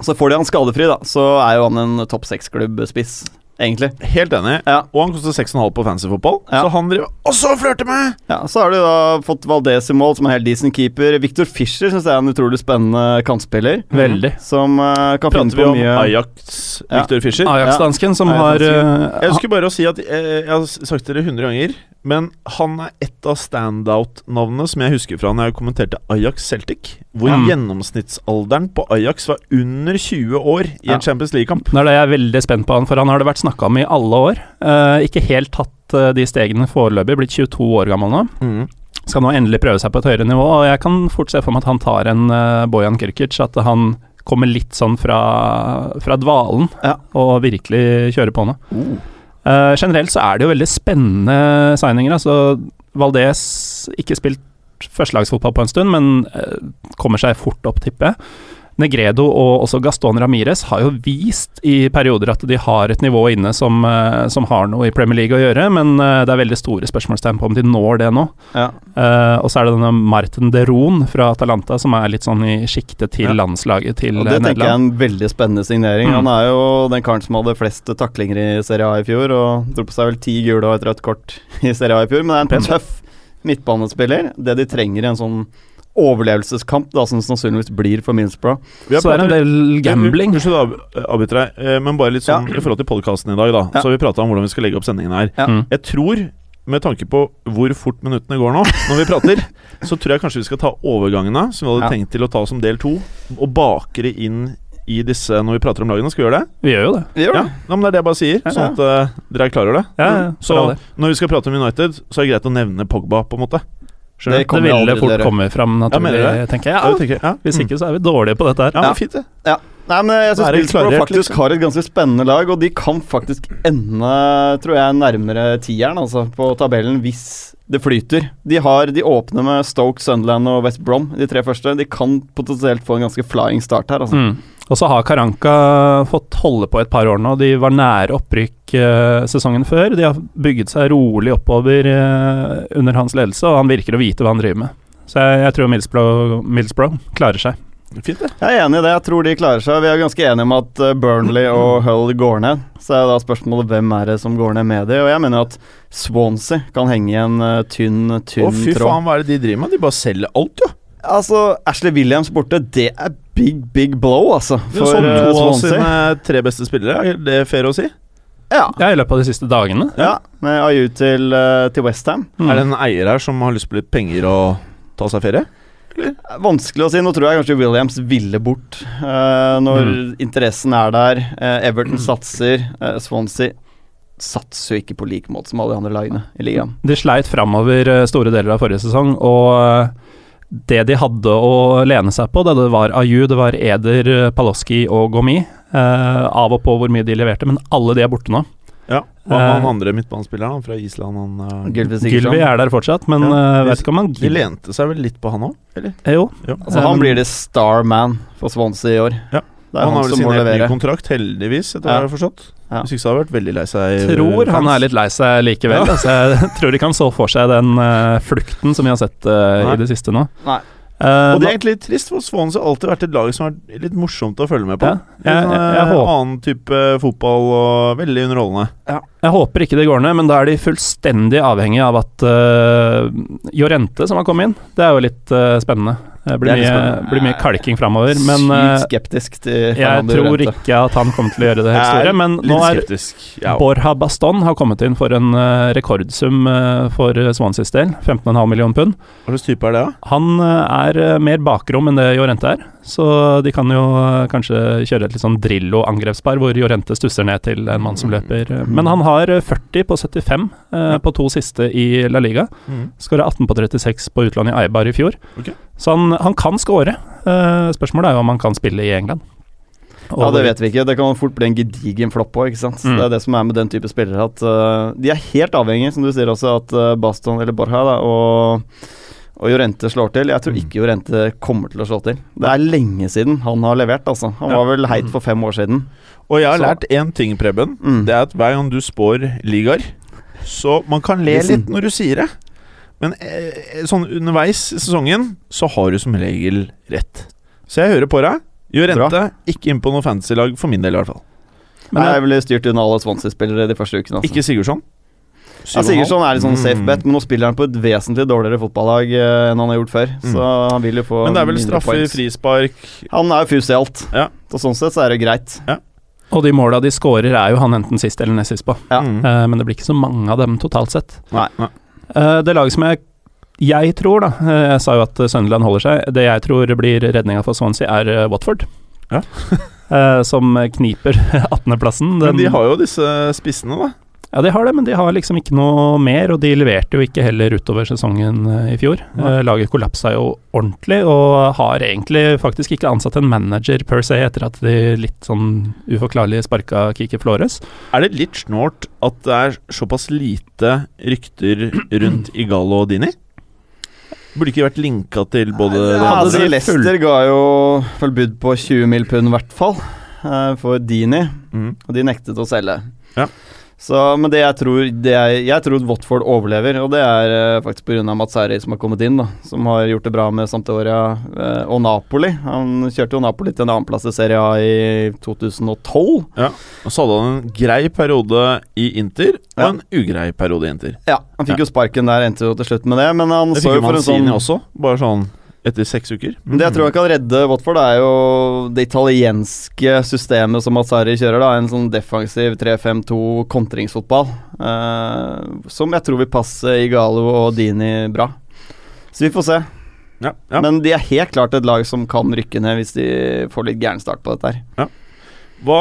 [SPEAKER 5] Så får de han skadefri, da, så er jo han en topp seks-klubb-spiss, egentlig.
[SPEAKER 3] Helt enig.
[SPEAKER 5] Ja.
[SPEAKER 3] Og han koster 6,5 på fancyfotball,
[SPEAKER 5] Ja.
[SPEAKER 3] så han driver også og flørter med!
[SPEAKER 5] Ja, Så har du da fått Valdez i mål, som er helt decent keeper. Victor Fischer syns jeg er en utrolig spennende kantspiller.
[SPEAKER 4] Veldig.
[SPEAKER 5] Som uh, kan finne
[SPEAKER 3] Prater vi
[SPEAKER 5] på
[SPEAKER 3] om
[SPEAKER 5] mye
[SPEAKER 3] Ajax
[SPEAKER 5] Ja.
[SPEAKER 3] Victor Fischer?
[SPEAKER 4] Ajax-dansken som har
[SPEAKER 5] Ajax
[SPEAKER 4] har uh,
[SPEAKER 3] Jeg skulle bare si at eh, jeg har sagt dere 100 ganger, men han er et av standout-navnene som jeg husker fra når jeg kommenterte Ajax Celtic, hvor
[SPEAKER 4] mm.
[SPEAKER 3] gjennomsnittsalderen på Ajax var under 20 år i
[SPEAKER 5] Ja.
[SPEAKER 3] en Champions League-kamp.
[SPEAKER 4] Nå er det jeg er veldig spent på han, for han har det vært snakka om i alle år. Eh, ikke helt tatt eh, de stegene foreløpig, blitt 22 år gammel nå. Skal nå endelig prøve seg på et høyere nivå, og jeg kan fort se for meg at han tar en uh, Bojan Kirkic, at han kommer litt sånn fra, fra dvalen
[SPEAKER 5] Ja.
[SPEAKER 4] og virkelig kjører på nå. Uh. generelt så er det jo veldig spennende signinger. Altså, Valdez ikke spilt førstelagsfotball på en stund, men eh, kommer seg fort opp, tipper jeg. Negredo og også Gaston Ramires har jo vist i perioder at de har et nivå inne som, eh, som har noe i Premier League å gjøre, men eh, det er veldig store spørsmålstegn på om de når det nå.
[SPEAKER 5] Ja.
[SPEAKER 4] Uh, og så er det denne Martin de Roon fra Atalanta som er litt sånn i sjiktet til
[SPEAKER 3] Ja.
[SPEAKER 4] landslaget til Nederland.
[SPEAKER 5] Det tenker jeg er en veldig spennende signering.
[SPEAKER 4] Mm.
[SPEAKER 5] Han er jo den karen som hadde flest taklinger i Serie A i fjor, og dro på seg vel ti gule og et rødt kort i Serie A i fjor. Men det er en tøff midtbanespiller. Det de trenger i en sånn overlevelseskamp, da, som sannsynligvis blir for Middlesbrough.
[SPEAKER 4] Så er det en del gambling.
[SPEAKER 3] Unnskyld avbryter av- deg, eh, men bare litt sånn i forhold til podkasten i dag, da.
[SPEAKER 5] Ja.
[SPEAKER 3] Så har vi prata om hvordan vi skal legge opp sendingen her.
[SPEAKER 5] Ja.
[SPEAKER 4] Mm.
[SPEAKER 3] Jeg tror, med tanke på hvor fort minuttene går nå, når vi prater, så tror jeg kanskje vi skal ta overgangene, som vi hadde
[SPEAKER 5] Ja.
[SPEAKER 3] tenkt til å ta som del to, og bake det inn i disse når vi prater om lagene. Skal vi gjøre det?
[SPEAKER 4] Vi gjør jo det.
[SPEAKER 5] Vi gjør
[SPEAKER 3] Ja,
[SPEAKER 5] det.
[SPEAKER 3] ja men Det er det jeg bare sier,
[SPEAKER 4] Ja.
[SPEAKER 3] sånn at uh, dere er klar over det.
[SPEAKER 4] Ja, ja,
[SPEAKER 3] Så når vi skal prate om United, så er det greit å nevne Pogba, på en måte. Skjønner
[SPEAKER 5] Det
[SPEAKER 4] det ville fort
[SPEAKER 5] dere.
[SPEAKER 4] komme fram naturlig,
[SPEAKER 3] ja,
[SPEAKER 4] tenker jeg.
[SPEAKER 3] Ja,
[SPEAKER 4] Ja,
[SPEAKER 3] tenker, ja.
[SPEAKER 4] hvis
[SPEAKER 3] Mm.
[SPEAKER 4] ikke så er vi dårlige på dette her.
[SPEAKER 3] Ja,
[SPEAKER 5] Ja.
[SPEAKER 3] men fint det.
[SPEAKER 5] Nei, men jeg
[SPEAKER 3] synes
[SPEAKER 5] syns
[SPEAKER 3] klarert,
[SPEAKER 5] faktisk
[SPEAKER 3] liksom.
[SPEAKER 5] har et ganske spennende lag, og de kan faktisk ende, tror jeg, nærmere tieren altså, på tabellen hvis det flyter. De har, de åpner med Stoke, Sunderland og West Brom, de tre første. De kan potensielt få en ganske flying start her, altså.
[SPEAKER 4] Mm. Og så har Karanka fått holde på et par år nå. De var nære opprykk eh, sesongen før. De har bygget seg rolig oppover eh, under hans ledelse, og han virker å vite hva han driver med. Så jeg, jeg tror Millsbro klarer seg.
[SPEAKER 3] Fint det.
[SPEAKER 5] Jeg er enig i det. Jeg tror de klarer seg. Vi er ganske enige om at eh, Burnley og Hull går ned. Så er da spørsmålet hvem er det som går ned med de, Og jeg mener at Swansea kan henge i en tynn, tynn
[SPEAKER 3] Å, fy
[SPEAKER 5] tråd.
[SPEAKER 3] faen, hva er det de driver med? De bare selger alt, jo.
[SPEAKER 5] Altså, Ashley Williams borte, det er big, big blow, altså.
[SPEAKER 3] For sånn
[SPEAKER 5] eh,
[SPEAKER 3] to av sine tre beste spillere, er det fair å si?
[SPEAKER 5] Ja.
[SPEAKER 4] Ja, i løpet av de siste dagene.
[SPEAKER 5] ja. Med IU til, uh, til Westham.
[SPEAKER 4] Mm.
[SPEAKER 3] Er det en eier her som har lyst på litt penger og ta seg ferie?
[SPEAKER 5] Vanskelig å si. Nå tror jeg kanskje Williams ville bort Uh, når
[SPEAKER 3] Mm.
[SPEAKER 5] interessen er der. Uh, Everton satser. Uh, Swansea satser jo ikke på lik måte som alle de andre lagene i ligaen.
[SPEAKER 4] De sleit framover eh, store deler av forrige sesong, og eh, det de hadde å lene seg på, det var Ayu, det var Eder, eh, Paloski og Gomi, eh, av og på hvor mye de leverte, men alle de er borte nå.
[SPEAKER 3] Ja. Hva med
[SPEAKER 4] Eh,
[SPEAKER 3] han andre midtbanespilleren fra Island? Han, uh,
[SPEAKER 5] Gylvi,
[SPEAKER 4] Gylvi er der fortsatt, men
[SPEAKER 3] Ja,
[SPEAKER 4] eh, vet ikke om han
[SPEAKER 3] de lente seg vel litt på han òg, eller?
[SPEAKER 4] Eh, Jo.
[SPEAKER 3] Ja.
[SPEAKER 5] Altså, han blir det star man for Swansea i år. Det er
[SPEAKER 3] han har vel
[SPEAKER 5] sin
[SPEAKER 3] signert ny kontrakt, heldigvis, etter hva
[SPEAKER 5] Ja.
[SPEAKER 3] jeg har forstått.
[SPEAKER 5] Ja.
[SPEAKER 3] Hvis ikke så har han vært veldig lei seg.
[SPEAKER 4] Tror han er litt lei seg likevel.
[SPEAKER 3] Ja.
[SPEAKER 4] Altså, jeg tror ikke han så for seg den uh, flukten som vi har sett
[SPEAKER 3] uh,
[SPEAKER 4] i det siste nå.
[SPEAKER 5] Nei.
[SPEAKER 4] Uh,
[SPEAKER 3] Og det er egentlig litt trist, for Swansea har alltid vært et lag som har vært litt morsomt å følge med på.
[SPEAKER 4] Ja, jeg-
[SPEAKER 3] sånn,
[SPEAKER 4] jeg- jeg
[SPEAKER 3] eh, annen type fotball og veldig underholdende.
[SPEAKER 4] Jeg håper ikke det går ned, men da er de fullstendig avhengig av at uh, Jorente, som har kommet inn, det er jo litt uh, spennende. Det blir,
[SPEAKER 5] Det
[SPEAKER 4] mye, blir mye kalking framover. Men eh,
[SPEAKER 5] skeptisk til
[SPEAKER 4] jeg tror ikke at han kommer til å gjøre det helt store. Men nå er.
[SPEAKER 3] Ja.
[SPEAKER 4] Borja Baston har kommet inn for en eh, rekordsum eh, for Swanseas del. 15,5 millioner pund.
[SPEAKER 3] Hva slags type er det, da?
[SPEAKER 4] Han er mer bakrom enn det Jorente er, så de kan jo eh, kanskje kjøre et litt sånn Drillo-angrepspar hvor Jorente stusser ned til en mann som løper. eh, Men han har eh, 40 på 75 eh, på to siste i La Liga.
[SPEAKER 3] Mm.
[SPEAKER 4] Skåra 18 på 36 på utlandet i Eibar i fjor.
[SPEAKER 3] Okay.
[SPEAKER 4] Så han, han kan skåre. Eh, spørsmålet er jo om han kan spille i England.
[SPEAKER 5] Ja, det vet vi ikke. Det kan fort bli en gedigen flopp òg, ikke sant.
[SPEAKER 4] Mm.
[SPEAKER 5] Det er det som er med den type spillere, at uh, de er helt avhengige, som du sier også, at uh, Baston eller Borja da, og, og Jorente slår til. Jeg tror
[SPEAKER 3] Mm.
[SPEAKER 5] ikke Jorente kommer til å slå til. Det er lenge siden han har levert, altså. Han var vel heit for fem år siden.
[SPEAKER 3] Og jeg har
[SPEAKER 5] Så-
[SPEAKER 3] lært én ting, Preben.
[SPEAKER 5] Mm.
[SPEAKER 3] Det er at hver gang du spår ligaer Så man kan le litt når du sier det. Men eh, sånn underveis i sesongen så har du som regel rett. Så jeg hører på deg. Jorente, rente. Ikke inn på noe fantasy-lag, for min del i hvert fall.
[SPEAKER 4] Men
[SPEAKER 5] Nei,
[SPEAKER 4] jeg-
[SPEAKER 5] jeg ville styrt unna alle Swansea-spillere de første ukene. Altså.
[SPEAKER 3] Ikke Sigurdsson.
[SPEAKER 5] Ja, Sigurdsson er litt sånn safe
[SPEAKER 3] Mm.
[SPEAKER 5] bet, men nå spiller han på et vesentlig dårligere fotballag eh, enn han har gjort før.
[SPEAKER 3] Mm.
[SPEAKER 5] Så han vil jo få
[SPEAKER 3] Men det er vel straffer, frispark
[SPEAKER 5] Han er jo fus i alt.
[SPEAKER 3] Ja.
[SPEAKER 5] Så sånn sett så er det greit.
[SPEAKER 4] Og de måla de scorer, er jo han enten sist eller nest sist på.
[SPEAKER 5] Ja.
[SPEAKER 4] Eh, men det blir ikke så mange av dem totalt sett.
[SPEAKER 5] Nei.
[SPEAKER 3] Nei.
[SPEAKER 4] Eh, det laget som jeg, jeg tror, da Jeg sa jo at Sunderland holder seg. Det jeg tror blir redninga for Swansea, er Watford.
[SPEAKER 3] Ja.
[SPEAKER 4] Eh, som kniper 18.-plassen.
[SPEAKER 3] Men de har jo disse spissene, da.
[SPEAKER 4] Ja, de har det, men de har liksom ikke noe mer, og de leverte jo ikke heller utover sesongen eh, i fjor.
[SPEAKER 3] Nei.
[SPEAKER 4] Eh, laget kollapsa jo ordentlig, og har egentlig faktisk ikke ansatt en manager per se etter at de litt sånn uforklarlig sparka Kiki Flores.
[SPEAKER 3] Er det litt snålt at det er såpass lite rykter rundt Igalo og Dini? Burde ikke vært linka til både
[SPEAKER 5] Ja,
[SPEAKER 3] det
[SPEAKER 5] altså,
[SPEAKER 3] andre?
[SPEAKER 5] Leicester ga jo vel bud på 20 mill. pund i hvert fall eh, for Dini,
[SPEAKER 3] Mm.
[SPEAKER 5] og de nektet å selge.
[SPEAKER 3] Ja.
[SPEAKER 5] Så, men det jeg tror det er, Jeg tror Watford overlever, og det er uh, faktisk pga. Mats Seri som har kommet inn, da. Som har gjort det bra med Sampdoria uh, og Napoli. Han kjørte jo Napoli til en annenplass i Serie A i 2012.
[SPEAKER 3] Ja, Og så hadde han en grei periode i Inter, og
[SPEAKER 5] Ja.
[SPEAKER 3] en ugrei periode i Inter.
[SPEAKER 5] Ja, Han fikk jo sparken der, endte jo til slutt med det, men han
[SPEAKER 3] Det
[SPEAKER 5] så jo for en sånn
[SPEAKER 3] også, bare sånn etter seks uker.
[SPEAKER 5] Mm. Det jeg tror jeg kan redde Watford, er jo det italienske systemet som Mazzari kjører. da En sånn defensiv 3-5-2 kontringsfotball. Uh, som jeg tror vil passe Igalo og Dini bra. Så vi får se.
[SPEAKER 3] Ja, ja.
[SPEAKER 5] Men de er helt klart et lag som kan rykke ned hvis de får litt gæren start på dette her.
[SPEAKER 3] Hva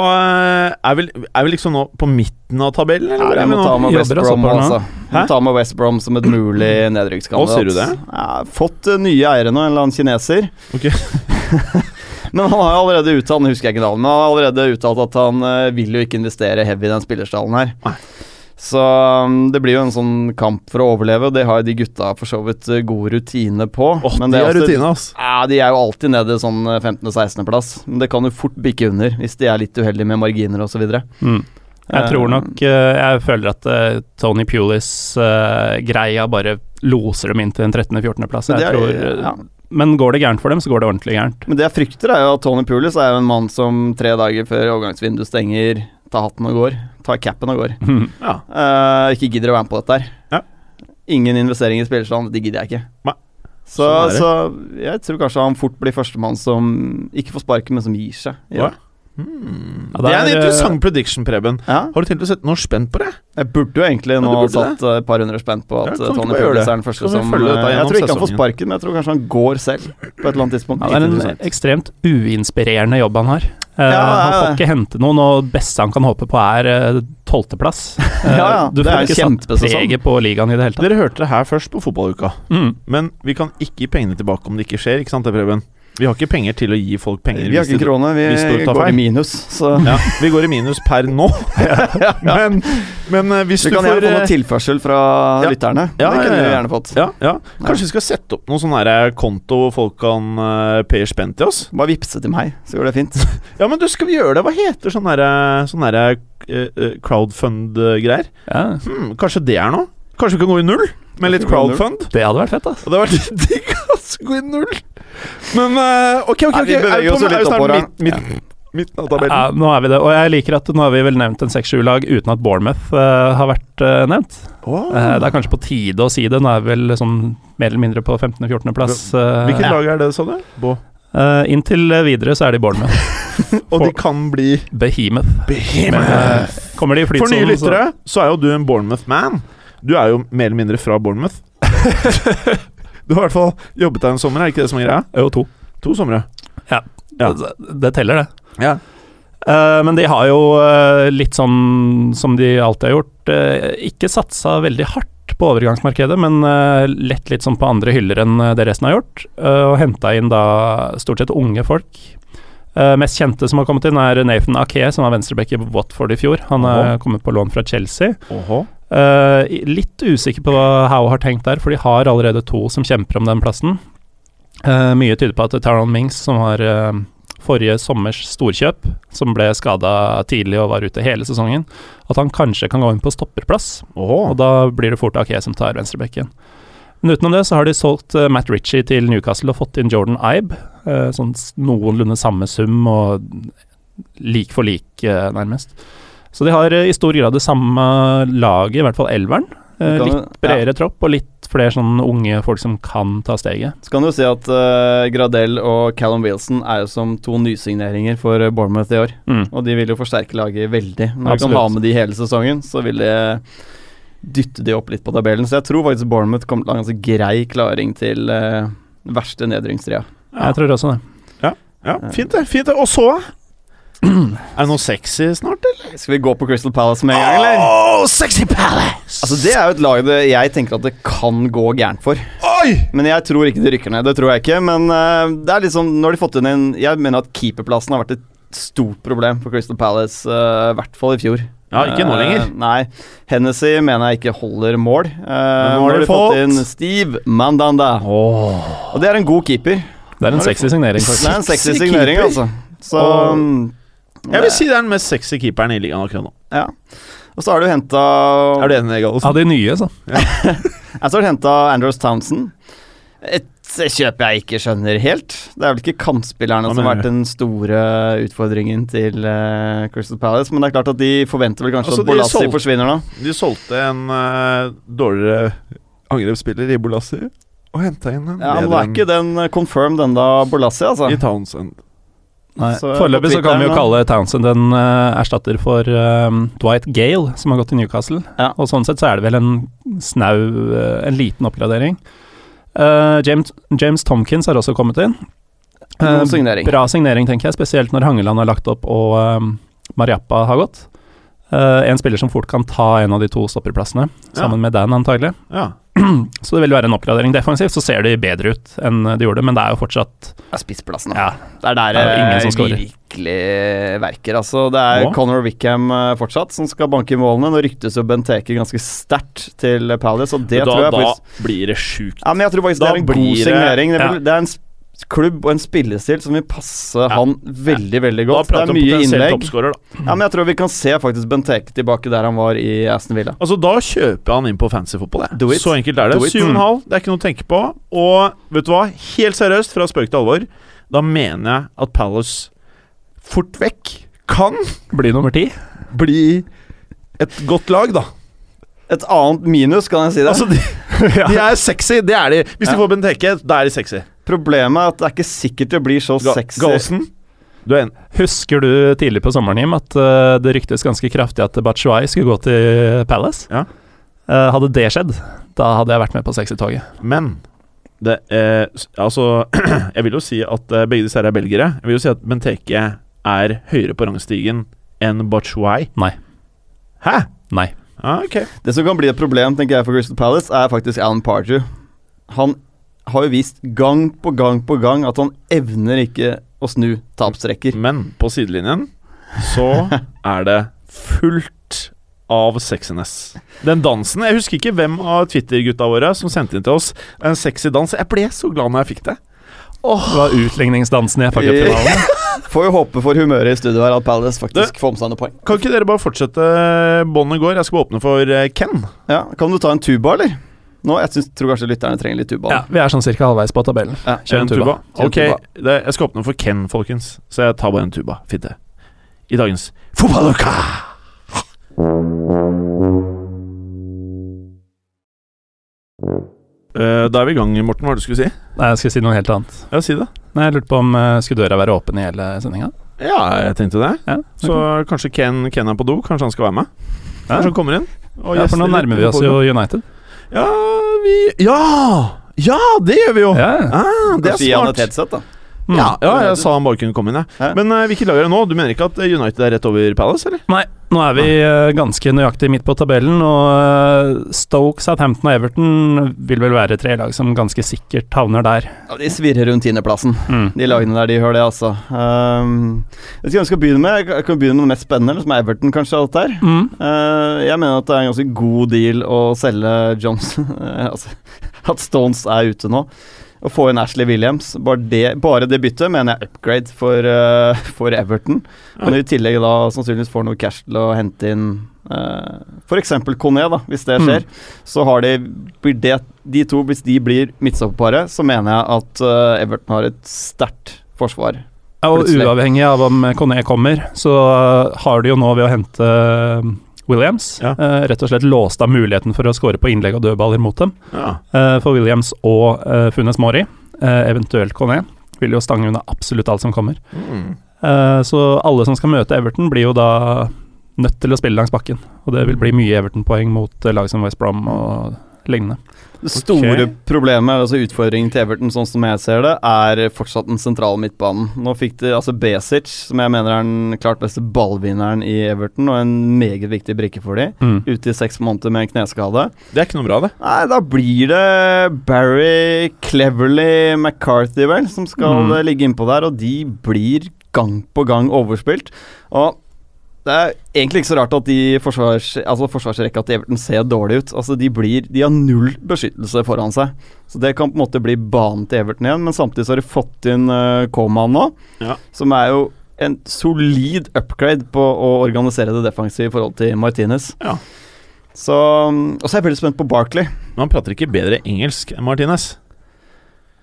[SPEAKER 3] er vi, er vi liksom nå på midten av tabellen, eller
[SPEAKER 5] Ja, vi må ta med West Brom, altså. Vi må ta med West Brom som et mulig nedrykkskandidat.
[SPEAKER 3] Å, sier du det?
[SPEAKER 5] Ja, fått eh, nye eiere nå, en eller annen kineser.
[SPEAKER 3] Ok.
[SPEAKER 5] Men han har allerede uttalt husker jeg ikke navnet, men han har allerede uttalt at han eh, vil jo ikke investere heavy i den spillerstallen her.
[SPEAKER 3] Nei.
[SPEAKER 5] Så um, det blir jo en sånn kamp for å overleve, og det har jo de gutta for så vidt eh, god rutine på.
[SPEAKER 3] Åh,
[SPEAKER 5] men
[SPEAKER 3] de
[SPEAKER 5] er også-
[SPEAKER 3] rutine, ass.
[SPEAKER 5] Ja, de er jo alltid nede sånn 15.-16.-plass, men det kan jo fort bikke under hvis de er litt uheldige med marginer osv.
[SPEAKER 4] Mm. Jeg tror nok eh, Jeg føler at Tony Pulis-greia bare loser dem inn til en 13.-14.-plass. Jeg tror,
[SPEAKER 5] er-
[SPEAKER 4] eh,
[SPEAKER 5] ja.
[SPEAKER 4] Men går det gærent for dem, så går det ordentlig gærent.
[SPEAKER 5] men det jeg frykter, er jo at Tony Pulis er jo en mann som tre dager før overgangsvinduet stenger, tar hatten og går. Ta capen og går.
[SPEAKER 3] Ja.
[SPEAKER 5] Uh, ikke gidder å være med på dette her.
[SPEAKER 3] Ja.
[SPEAKER 5] Ingen investering i spillerstand, det gidder jeg ikke.
[SPEAKER 3] Nei.
[SPEAKER 5] Så,
[SPEAKER 3] Sånn
[SPEAKER 5] så jeg tror kanskje han fort blir førstemann som ikke får sparken, men som gir seg. Ja.
[SPEAKER 3] Hmm.
[SPEAKER 4] Ja,
[SPEAKER 3] det er en
[SPEAKER 4] det er,
[SPEAKER 3] interessant prediction, Preben.
[SPEAKER 5] Ja.
[SPEAKER 3] Har du tenkt å sette noe spent på det?
[SPEAKER 5] Jeg burde jo egentlig nå
[SPEAKER 3] ja,
[SPEAKER 5] satt eh, et par hundre spent på at eh, Tony Pulis er den første som eh, Jeg tror ikke han får sparken, men jeg tror kanskje han går selv på et eller annet tidspunkt.
[SPEAKER 4] Ja, det er en ekstremt uinspirerende jobb han har. Uh,
[SPEAKER 5] Ja,
[SPEAKER 4] han
[SPEAKER 5] ja,
[SPEAKER 4] får ikke hente noen, og det beste han kan håpe på, er eh, tolvteplass. Uh,
[SPEAKER 5] Ja, ja,
[SPEAKER 4] du får
[SPEAKER 5] er
[SPEAKER 4] ikke satt preget på ligaen i det hele tatt.
[SPEAKER 3] Dere hørte det her først på fotballuka.
[SPEAKER 4] Mm.
[SPEAKER 3] Men vi kan ikke gi pengene tilbake om det ikke skjer, ikke sant det, Preben? Vi har ikke penger til å gi folk penger.
[SPEAKER 5] Vi har ikke krone, vi går
[SPEAKER 3] feil.
[SPEAKER 5] i minus. Så
[SPEAKER 3] Ja, vi går i minus per nå. men, men eh, hvis
[SPEAKER 5] vi
[SPEAKER 3] du
[SPEAKER 5] kan
[SPEAKER 3] får
[SPEAKER 5] gjerne få noe
[SPEAKER 3] eh,
[SPEAKER 5] tilførsel fra
[SPEAKER 3] Ja.
[SPEAKER 5] lytterne.
[SPEAKER 3] Ja,
[SPEAKER 5] det kunne
[SPEAKER 3] ja,
[SPEAKER 5] vi gjerne fått.
[SPEAKER 3] ja, ja. Kanskje vi skal sette opp noen sånn eh, konto hvor folk kan uh, paye spenn til oss?
[SPEAKER 5] Bare vippse til meg, så gjør det fint.
[SPEAKER 3] Ja, men du, skal vi gjøre det? Hva heter sånne eh, eh, crowdfund-greier?
[SPEAKER 4] Ja,
[SPEAKER 3] Hmm, kanskje det er noe? Kanskje vi kan gå i null med litt
[SPEAKER 5] vi
[SPEAKER 3] crowdfund?
[SPEAKER 4] det hadde vært fett.
[SPEAKER 3] Og det hadde vært digg gå i null. Men uh, ok, ok,
[SPEAKER 5] Nei,
[SPEAKER 3] ok.
[SPEAKER 5] vi beveger
[SPEAKER 3] Er
[SPEAKER 5] oss litt
[SPEAKER 3] er
[SPEAKER 5] oppover her.
[SPEAKER 3] Midten av tabellen.
[SPEAKER 4] Ja, nå er vi det. Og jeg liker at nå har vi vel nevnt en seks-sju lag uten at Bournemouth uh, har vært uh, nevnt.
[SPEAKER 3] Wow.
[SPEAKER 4] Uh, det er kanskje på tide å si det. Nå er vi vel sånn mer eller mindre på 15.-14.-plass. Uh,
[SPEAKER 3] Hvilket lag er det, sa du? Bo.
[SPEAKER 4] inntil videre så er det Bournemouth.
[SPEAKER 3] Og de kan bli
[SPEAKER 4] Behemoth. Men, eh, de
[SPEAKER 3] For nye
[SPEAKER 4] flytsonen, så-
[SPEAKER 3] lyttere så er jo du en Bournemouth-man. Du er jo mer eller mindre fra Bournemouth. du har i hvert fall jobbet deg en sommer, er ikke det som er greia?
[SPEAKER 4] Jo, to.
[SPEAKER 3] To somre. Ja.
[SPEAKER 4] Det, det teller, det.
[SPEAKER 3] Ja.
[SPEAKER 4] Uh, men de har jo uh, litt sånn som de alltid har gjort, uh, ikke satsa veldig hardt på overgangsmarkedet, men lett litt sånn på andre hyller enn det resten har gjort, og henta inn da stort sett unge folk. Mest kjente som har kommet inn, er Nathan Ake, som var venstreback i Watford i fjor. Han er
[SPEAKER 3] Oho.
[SPEAKER 4] kommet på lån fra Chelsea.
[SPEAKER 3] Åhå.
[SPEAKER 4] Eh, litt usikker på hva Howe har tenkt der, for de har allerede to som kjemper om den plassen. Uh, mye tyder på at Taron Mings, som var uh, forrige sommers storkjøp, som ble skada tidlig og var ute hele sesongen, at han kanskje kan gå inn på stopperplass.
[SPEAKER 3] Oh.
[SPEAKER 4] Og da blir det fort Ake som tar venstrebekken. Men utenom det så har de solgt Matt Ritchie til Newcastle og fått inn Jordan Ibe. sånn noenlunde samme sum og lik for lik, nærmest. Så de har eh, i stor grad det samme laget, i hvert fall elveren. Eh,
[SPEAKER 5] Kan
[SPEAKER 4] litt
[SPEAKER 5] bredere
[SPEAKER 4] bredere tropp og litt flere sånne unge folk som kan ta steget.
[SPEAKER 5] Så kan du si at uh, Gradel og Callum Wilson er jo som to nysigneringer for eh, Bournemouth i år.
[SPEAKER 4] Mm.
[SPEAKER 5] Og de vil jo forsterke laget veldig. Når de kan ha med de hele sesongen, så vil det dytte de opp litt på tabellen. Så jeg tror faktisk Bournemouth kommer til å ha en ganske grei klaring til uh, verste nedrykkstria.
[SPEAKER 4] Jeg tror også det.
[SPEAKER 3] Ja, fint det. fint det Og så Er det noe sexy snart, eller?
[SPEAKER 5] Skal vi gå på Crystal Palace med en gang, eller?
[SPEAKER 3] Oh, sexy palace!
[SPEAKER 5] Altså Det er jo et lag det jeg tenker at det kan gå gærent for.
[SPEAKER 3] Oi!
[SPEAKER 5] Men jeg tror ikke de rykker ned. Det tror jeg ikke. Men uh, det er liksom har de fått inn en Jeg mener at keeperplassen har vært et stort problem for Crystal Palace, eh, i hvert fall i fjor.
[SPEAKER 3] Ja, ikke nå
[SPEAKER 5] lenger.
[SPEAKER 3] lenger.
[SPEAKER 5] nei. Hennessy mener jeg ikke holder mål. Uh,
[SPEAKER 3] nå har de
[SPEAKER 5] fått inn Steve Mandanda. Og det er en god keeper.
[SPEAKER 4] Det er en sexy signering, faktisk.
[SPEAKER 5] Det er en sexy signering, altså. Så mm,
[SPEAKER 3] Jeg vil si det er den mest sexy keeperen i ligaen akkurat nå.
[SPEAKER 5] Ja. Og så har du henta
[SPEAKER 3] Er du enig, Gallosen?
[SPEAKER 4] Av de nye, så.
[SPEAKER 5] Ja. så har du henta Andros Townsend. Et kjøp jeg ikke skjønner helt. Det er vel ikke kantspillerne som har vært den store utfordringen til uh, Crystal Palace, men det er klart at de forventer vel kanskje
[SPEAKER 3] Altså,
[SPEAKER 5] at Bolassi
[SPEAKER 3] solgte-
[SPEAKER 5] forsvinner nå.
[SPEAKER 3] De solgte en uh, dårligere angrepsspiller i Bolassi og henta inn en
[SPEAKER 5] Ja, men Nå er ikke den eh, confirmed enda, Bolassi, altså.
[SPEAKER 3] i Townsend.
[SPEAKER 4] Nei. Foreløpig så kan vi jo kalle Townsend en uh, erstatter for eh, Dwight Gale, som har gått til Newcastle.
[SPEAKER 5] Ja.
[SPEAKER 4] Og sånn sett så er det vel en snau uh, En liten oppgradering. Uh, James, James Tomkins har også kommet inn.
[SPEAKER 5] Signering.
[SPEAKER 4] Bra signering, tenker jeg, spesielt når Hangeland har lagt opp og um, Mariappa har gått. En spiller som fort kan ta en av de to stopperplassene, sammen med Dan antagelig.
[SPEAKER 3] Ja.
[SPEAKER 4] Så det vil være en oppgradering defensivt. Så ser de bedre ut enn de gjorde, men det er jo fortsatt
[SPEAKER 5] Det er spissplassen.
[SPEAKER 4] Ja,
[SPEAKER 5] Det er der
[SPEAKER 4] Det er ingen som
[SPEAKER 5] virkelig verker. Altså, det er
[SPEAKER 3] Nå.
[SPEAKER 5] Conor Wickham eh, fortsatt som skal banke i målene. Nå ryktes jo Benteke ganske sterkt til Palace, og det
[SPEAKER 3] da,
[SPEAKER 5] tror jeg
[SPEAKER 3] da
[SPEAKER 5] faktisk
[SPEAKER 3] blir det sjukt.
[SPEAKER 5] Ja, men jeg tror faktisk
[SPEAKER 3] Da
[SPEAKER 5] det er en god signering. Det
[SPEAKER 4] Ja.
[SPEAKER 5] det er en klubb og en spillestil som vil passe han veldig, veldig
[SPEAKER 3] Da
[SPEAKER 5] godt. Det er mye innlegg.
[SPEAKER 3] da.
[SPEAKER 5] Ja, men jeg tror vi kan se faktisk Benteke tilbake der han var i Aston Villa.
[SPEAKER 3] Altså, da kjøper han inn på fancy fotball, jeg. Så enkelt er det. 7,5, det er ikke noe å tenke på. Og vet du hva, helt seriøst, fra spøk til alvor, da mener jeg at Palace fort vekk kan
[SPEAKER 4] bli nummer ti.
[SPEAKER 3] bli et godt lag, da.
[SPEAKER 5] Et annet minus, kan jeg si det.
[SPEAKER 3] Altså, de, de er sexy, det er de. Hvis de får Benteke, da er de sexy.
[SPEAKER 5] Problemet er at det er ikke sikkert det blir så
[SPEAKER 3] Ga
[SPEAKER 5] sexy.
[SPEAKER 3] Gallosen, du er en
[SPEAKER 4] Husker du tidlig på sommeren, Jim, at uh, det ryktes ganske kraftig at Batshuayi skulle gå til Palace?
[SPEAKER 3] Ja.
[SPEAKER 4] Uh, hadde det skjedd, da hadde jeg vært med på 60-toget.
[SPEAKER 3] Men det eh, Altså, jeg vil jo si at eh, begge disse her er belgere. Jeg vil jo si at Benteke er høyere på rangstigen enn Batshuayi.
[SPEAKER 4] Nei.
[SPEAKER 3] Hæ?
[SPEAKER 4] Nei.
[SPEAKER 3] Ah, okay.
[SPEAKER 5] Det som kan bli et problem tenker jeg for Crystal Palace, er faktisk Alan Pardew. Han har jo vist gang på gang på gang at han evner ikke å snu tapstrekker.
[SPEAKER 3] Men på sidelinjen så er det fullt av sexiness. Den dansen Jeg husker ikke hvem av Twitter-gutta våre som sendte inn til oss en sexy dans. Jeg ble så glad når jeg fikk det.
[SPEAKER 4] Det var utligningsdansen i FA-cupfinalen.
[SPEAKER 5] Får jo håpe for humøret i studio her at Palace faktisk får med seg noen poeng.
[SPEAKER 3] Kan ikke dere bare fortsette båndet går? Jeg skal åpne for eh, Ken.
[SPEAKER 5] Ja, Kan du ta en tuba, eller? Nå, Jeg synes, tror kanskje lytterne trenger litt tuba.
[SPEAKER 4] Ja, vi er sånn cirka halvveis på tabellen.
[SPEAKER 5] Ja,
[SPEAKER 4] Kjør en tuba.
[SPEAKER 5] tuba.
[SPEAKER 3] Ok, det, jeg skal åpne for Ken, folkens. Så jeg tar bare en tuba. Fint, det. I dagens Fotballuka! Uh, da er vi i gang, Morten. Hva var det du skulle si?
[SPEAKER 4] Nei, jeg skulle si noe helt annet.
[SPEAKER 3] Ja, si det.
[SPEAKER 4] Nei, jeg lurte på om uh, skulle døra være åpen i hele sendinga?
[SPEAKER 3] Ja, jeg tenkte det.
[SPEAKER 4] Ja,
[SPEAKER 3] Så kanskje Ken, Ken er på do. Kanskje han skal være med? Kanskje han kommer inn? og
[SPEAKER 4] ja, for nå nærmer vi oss jo. United.
[SPEAKER 3] Ja, vi Ja! Ja, det gjør vi jo!
[SPEAKER 4] Ja,
[SPEAKER 3] Ah, det
[SPEAKER 5] er gi
[SPEAKER 3] er
[SPEAKER 5] han et headset, da.
[SPEAKER 4] Mm.
[SPEAKER 3] Ja, ja, jeg sa han bare kunne komme inn, jeg.
[SPEAKER 5] Ja.
[SPEAKER 3] Men uh, hvilket lag er det nå? Du mener ikke at United er rett over Palace, eller?
[SPEAKER 4] Nei, nå er vi uh, ganske nøyaktig midt på tabellen, og uh, Stoke, Southampton og Everton vil vel være tre lag som ganske sikkert havner der.
[SPEAKER 5] Ja, de svirrer rundt tiendeplassen.
[SPEAKER 4] Mm.
[SPEAKER 5] De lagene der, de hører det, altså. Um, vet ikke hva jeg skal begynne med. Jeg kan begynne med det mest spennende, som er Everton, kanskje. alt der.
[SPEAKER 4] Mm.
[SPEAKER 5] Uh, jeg mener at det er en ganske god deal å selge Johnson Altså at Stones er ute nå. Å få inn Ashley Williams. Bare det, bare det byttet mener jeg upgrade for, uh, for Everton. Men i tillegg da sannsynligvis får noe cash til å hente inn uh, f.eks. Coné, da, hvis det skjer. Så har de blir det, De to, hvis de blir midtstopperparet, så mener jeg at uh, Everton har et sterkt forsvar.
[SPEAKER 4] Ja, og uavhengig av om Coné kommer, så eh, har de jo nå ved å hente eh, Williams
[SPEAKER 3] Ja.
[SPEAKER 4] Uh, rett og slett låst av muligheten for å skåre på innlegg og dødballer mot dem.
[SPEAKER 3] Ja.
[SPEAKER 4] Uh, for Williams og uh, Funes Mori, eventuelt Conné, vil jo stange unna absolutt alt som kommer.
[SPEAKER 3] Mm.
[SPEAKER 4] Så alle som skal møte Everton, blir jo da nødt til å spille langs bakken. Og det vil bli mye Everton-poeng mot lag som West Brom og lignende.
[SPEAKER 5] Det store
[SPEAKER 3] okay.
[SPEAKER 5] problemet, altså utfordringen til Everton, sånn som jeg ser det, er fortsatt den sentrale midtbanen. Nå fikk de altså Besic, som jeg mener er den klart beste ballvinneren i Everton, og en meget viktig brikke for dem,
[SPEAKER 4] Mm.
[SPEAKER 5] ute i seks måneder med en kneskade.
[SPEAKER 3] Det er ikke noe bra, det.
[SPEAKER 5] Nei, da blir det Barry, Cleverly, McCarthy, vel, som skal
[SPEAKER 4] Mm.
[SPEAKER 5] eh, ligge innpå der, og de blir gang på gang overspilt. Og det er egentlig ikke så rart at de forsvars, altså forsvarsrekka til Everton ser dårlig ut. Altså De blir, de har null beskyttelse foran seg. Så det kan på en måte bli banen til Everton igjen. Men samtidig så har de fått inn uh, Coman nå,
[SPEAKER 3] Ja.
[SPEAKER 5] som er jo en solid upgrade på å organisere det defensive i forhold til Martinez.
[SPEAKER 3] Ja.
[SPEAKER 5] Så Og så er jeg veldig spent på Barkley.
[SPEAKER 3] Men han prater ikke bedre engelsk enn Martinez.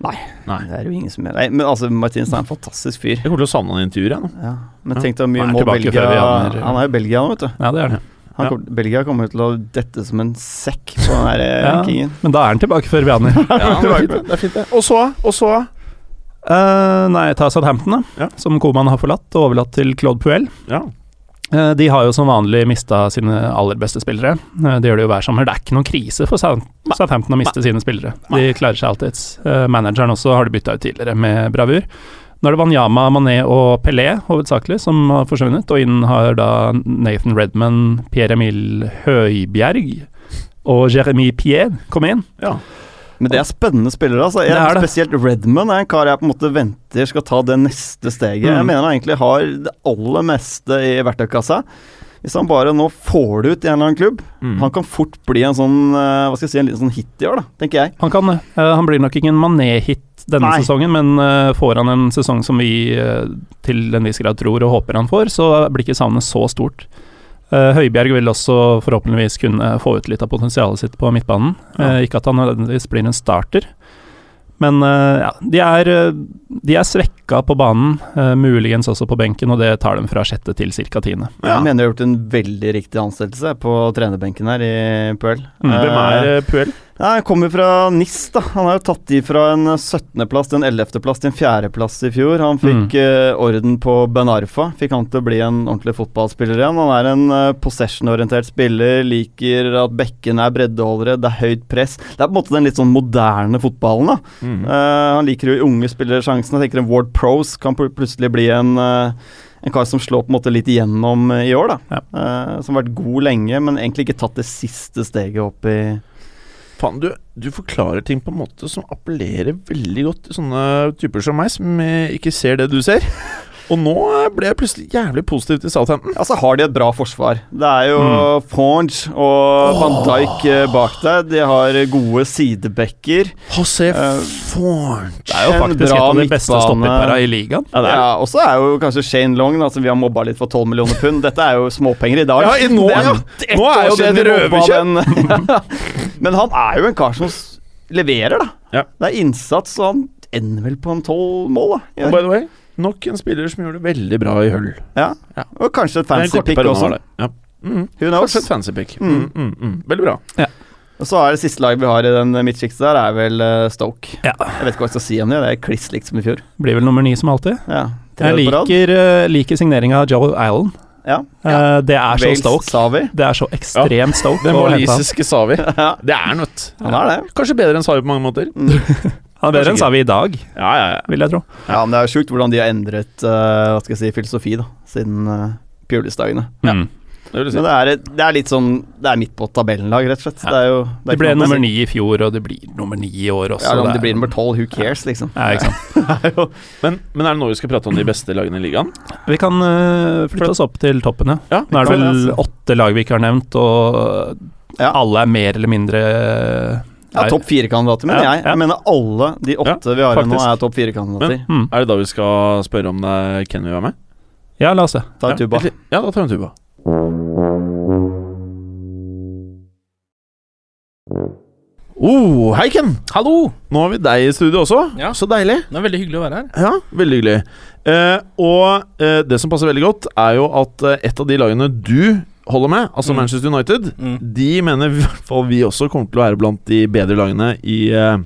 [SPEAKER 5] Nei.
[SPEAKER 3] Nei.
[SPEAKER 5] Det er jo ingen som gjør Nei, men altså, Martinsen er en fantastisk fyr.
[SPEAKER 3] Jeg kommer til å savne han i intervjuet, jeg nå.
[SPEAKER 5] Ja. Men tenk deg mye
[SPEAKER 4] er
[SPEAKER 5] må Belgia
[SPEAKER 4] havner-
[SPEAKER 5] Han er jo Belgia nå, vet du.
[SPEAKER 4] Ja, det er det.
[SPEAKER 5] Han
[SPEAKER 3] Ja.
[SPEAKER 5] kommer, Belgia kommer til å dette som en sekk på den her eh,
[SPEAKER 4] Ja.
[SPEAKER 5] rankingen.
[SPEAKER 4] Men da er han tilbake før Vianer.
[SPEAKER 3] Ja, det er fint, det. det er fint, det. Og så, og så
[SPEAKER 4] uh, nei, ta Southampton, da.
[SPEAKER 3] Ja.
[SPEAKER 4] Som Koman har forlatt og overlatt til Claude Puel.
[SPEAKER 3] Ja.
[SPEAKER 4] Eh, de har jo som vanlig mista sine aller beste spillere. Eh, det gjør de jo hver sommer. Det er ikke noen krise for South- Southampton å miste sine spillere. De klarer seg alltids. Eh, manageren også har de bytta ut tidligere med bravur. Nå er det Wanyama, Mané og Pelé hovedsakelig som har forsvunnet, og inn har da Nathan Redman, Pierre-Emil Høibjerg og Jeremy Pierre kommet inn.
[SPEAKER 3] ja.
[SPEAKER 5] Men det er spennende spillere. Altså. Jeg,
[SPEAKER 4] Det det.
[SPEAKER 5] Spesielt Redman er en kar jeg på en måte venter skal ta det neste steget. Jeg
[SPEAKER 4] Mm.
[SPEAKER 5] mener han egentlig har det aller meste i verktøykassa. Hvis han bare nå får det ut i en eller annen klubb
[SPEAKER 3] Mm.
[SPEAKER 5] Han kan fort bli en sånn eh, Hva skal jeg si, en liten sånn hit i år, da, tenker jeg.
[SPEAKER 4] Han kan det. Eh, han blir nok ikke en Mané-hit denne
[SPEAKER 5] Nei.
[SPEAKER 4] sesongen, men eh, får han en sesong som vi til en viss grad tror og håper han får, så blir ikke savnet så stort. Eh, Høibjerg vil også forhåpentligvis kunne få ut litt av potensialet sitt på midtbanen. Ja. ikke at han nødvendigvis blir en starter, men eh, ja, de er, eh, de er svekka på banen, eh, muligens også på benken, og det tar dem fra sjette til ca. tiende.
[SPEAKER 3] Ja.
[SPEAKER 5] Jeg mener du har gjort en veldig riktig ansettelse på trenerbenken her i Puel.
[SPEAKER 4] Mm.
[SPEAKER 3] Hvem er eh, Puel?
[SPEAKER 5] Nei, Han kommer fra NIS, da. Han har jo tatt de fra en 17.-plass til en 11.-plass til en 4.-plass i fjor. Han fikk eh, orden på Ben Arfa. Fikk han til å bli en ordentlig fotballspiller igjen. Han er en uh, possession-orientert spiller, liker at bekkene er breddeholdere, det er høyt press. Det er på en måte den litt sånn moderne fotballen, da.
[SPEAKER 3] Mm.
[SPEAKER 5] Uh, han liker jo unge spillere sjansen. Jeg tenker en Ward Pros kan pl plutselig bli en en kar som slår på en måte litt igjennom i år, da.
[SPEAKER 4] Ja.
[SPEAKER 5] Uh, som har vært god lenge, men egentlig ikke tatt det siste steget opp i
[SPEAKER 3] Faen, du, du forklarer ting på en måte som appellerer veldig godt til sånne typer som meg, som eh, ikke ser det du ser. Og nå ble jeg plutselig jævlig positiv til Southampton.
[SPEAKER 5] Altså har de et bra forsvar. Det er jo
[SPEAKER 3] Mm.
[SPEAKER 5] Fonge og Van Dijk eh, bak der. De har gode sidebacker.
[SPEAKER 3] José
[SPEAKER 5] Eh,
[SPEAKER 3] Forge.
[SPEAKER 4] Det er jo
[SPEAKER 5] En
[SPEAKER 4] faktisk
[SPEAKER 5] bra
[SPEAKER 4] et av de beste
[SPEAKER 5] midtbane.
[SPEAKER 4] stopperpara i ligaen.
[SPEAKER 3] Ja,
[SPEAKER 5] Ja, Og så er jo kanskje Shane Long, altså vi har mobba litt for 12 millioner pund. Dette er jo småpenger i dag.
[SPEAKER 3] Ja, i nå, ja. Nå er jo det et røverkjøp.
[SPEAKER 5] Men han er jo en kar som leverer, da.
[SPEAKER 3] Ja.
[SPEAKER 5] Det er innsats, og han ender vel på en tolv mål, da.
[SPEAKER 3] Og by the way, nok en spiller som gjorde det veldig bra i Hull.
[SPEAKER 5] Ja. Og kanskje et fancy pick også.
[SPEAKER 3] det. Ja. Mm.
[SPEAKER 5] Who knows?
[SPEAKER 3] Kanskje et fancy pick.
[SPEAKER 5] Mm.
[SPEAKER 3] Mm, mm, mm. Veldig bra.
[SPEAKER 5] Og så er det siste laget vi har i den midtsjiktet der, er vel eh, Stoke.
[SPEAKER 4] Ja.
[SPEAKER 5] Jeg vet ikke hva jeg skal si om det. Det er kliss likt som i fjor.
[SPEAKER 4] Blir vel nummer ni som alltid.
[SPEAKER 5] Ja.
[SPEAKER 4] Jeg liker, uh, liker signeringa av Joe Allen.
[SPEAKER 5] Ja.
[SPEAKER 4] Uh, det er så Stoke.
[SPEAKER 5] Savi.
[SPEAKER 4] Det er så ekstremt Stoke.
[SPEAKER 3] Den walisiske Savi. Det er noe
[SPEAKER 5] han er det.
[SPEAKER 3] Kanskje bedre enn Savi på mange måter.
[SPEAKER 4] Han er bedre enn sa vi i dag,
[SPEAKER 3] Ja, ja, ja.
[SPEAKER 4] vil jeg tro.
[SPEAKER 5] Ja, men det er sjukt hvordan de har endret uh, hva skal jeg si, filosofi da, siden uh, Pulis-dagene.
[SPEAKER 3] Ja.
[SPEAKER 4] Mm.
[SPEAKER 3] Det si.
[SPEAKER 5] Men det er, det er litt sånn Det er midt på tabellenlag, rett og slett.
[SPEAKER 4] Ja.
[SPEAKER 5] Det er jo det er
[SPEAKER 4] De ble nummer ni i fjor, og det blir nummer ni i år også.
[SPEAKER 5] Ja, om
[SPEAKER 4] det
[SPEAKER 5] de blir nummer tolv, who cares, liksom.
[SPEAKER 4] Ja, ikke
[SPEAKER 3] Men, men er det nå vi skal prate om de beste lagene i ligaen?
[SPEAKER 4] Vi kan uh, flytte oss opp til toppen, ja.
[SPEAKER 3] Ja,
[SPEAKER 4] Nå er det vel åtte lag vi ikke har nevnt, og
[SPEAKER 5] Ja.
[SPEAKER 4] alle er mer eller mindre
[SPEAKER 5] ja,
[SPEAKER 4] er-
[SPEAKER 5] topp fire-kandidater, mener
[SPEAKER 4] Ja,
[SPEAKER 5] jeg.
[SPEAKER 4] ja.
[SPEAKER 5] Jeg mener alle de åtte vi har her nå, er topp fire-kandidater.
[SPEAKER 4] mm.
[SPEAKER 3] Er det da vi skal spørre om det er Ken vi var med?
[SPEAKER 4] Ja, la oss se.
[SPEAKER 5] Ta en tuba.
[SPEAKER 3] Ja, ja, da tar vi en tuba. Oh, hei, Ken!
[SPEAKER 6] Hallo!
[SPEAKER 3] Nå har vi deg i studio også.
[SPEAKER 6] Ja.
[SPEAKER 3] Så deilig.
[SPEAKER 6] Det er veldig hyggelig å være her.
[SPEAKER 3] Ja, veldig hyggelig. Eh, og eh, det som passer veldig godt, er jo at eh, et av de lagene du holder med, altså
[SPEAKER 6] Mm.
[SPEAKER 3] Manchester United,
[SPEAKER 6] Mm.
[SPEAKER 3] de mener i hvert fall vi også kommer til å være blant de bedre lagene i uh,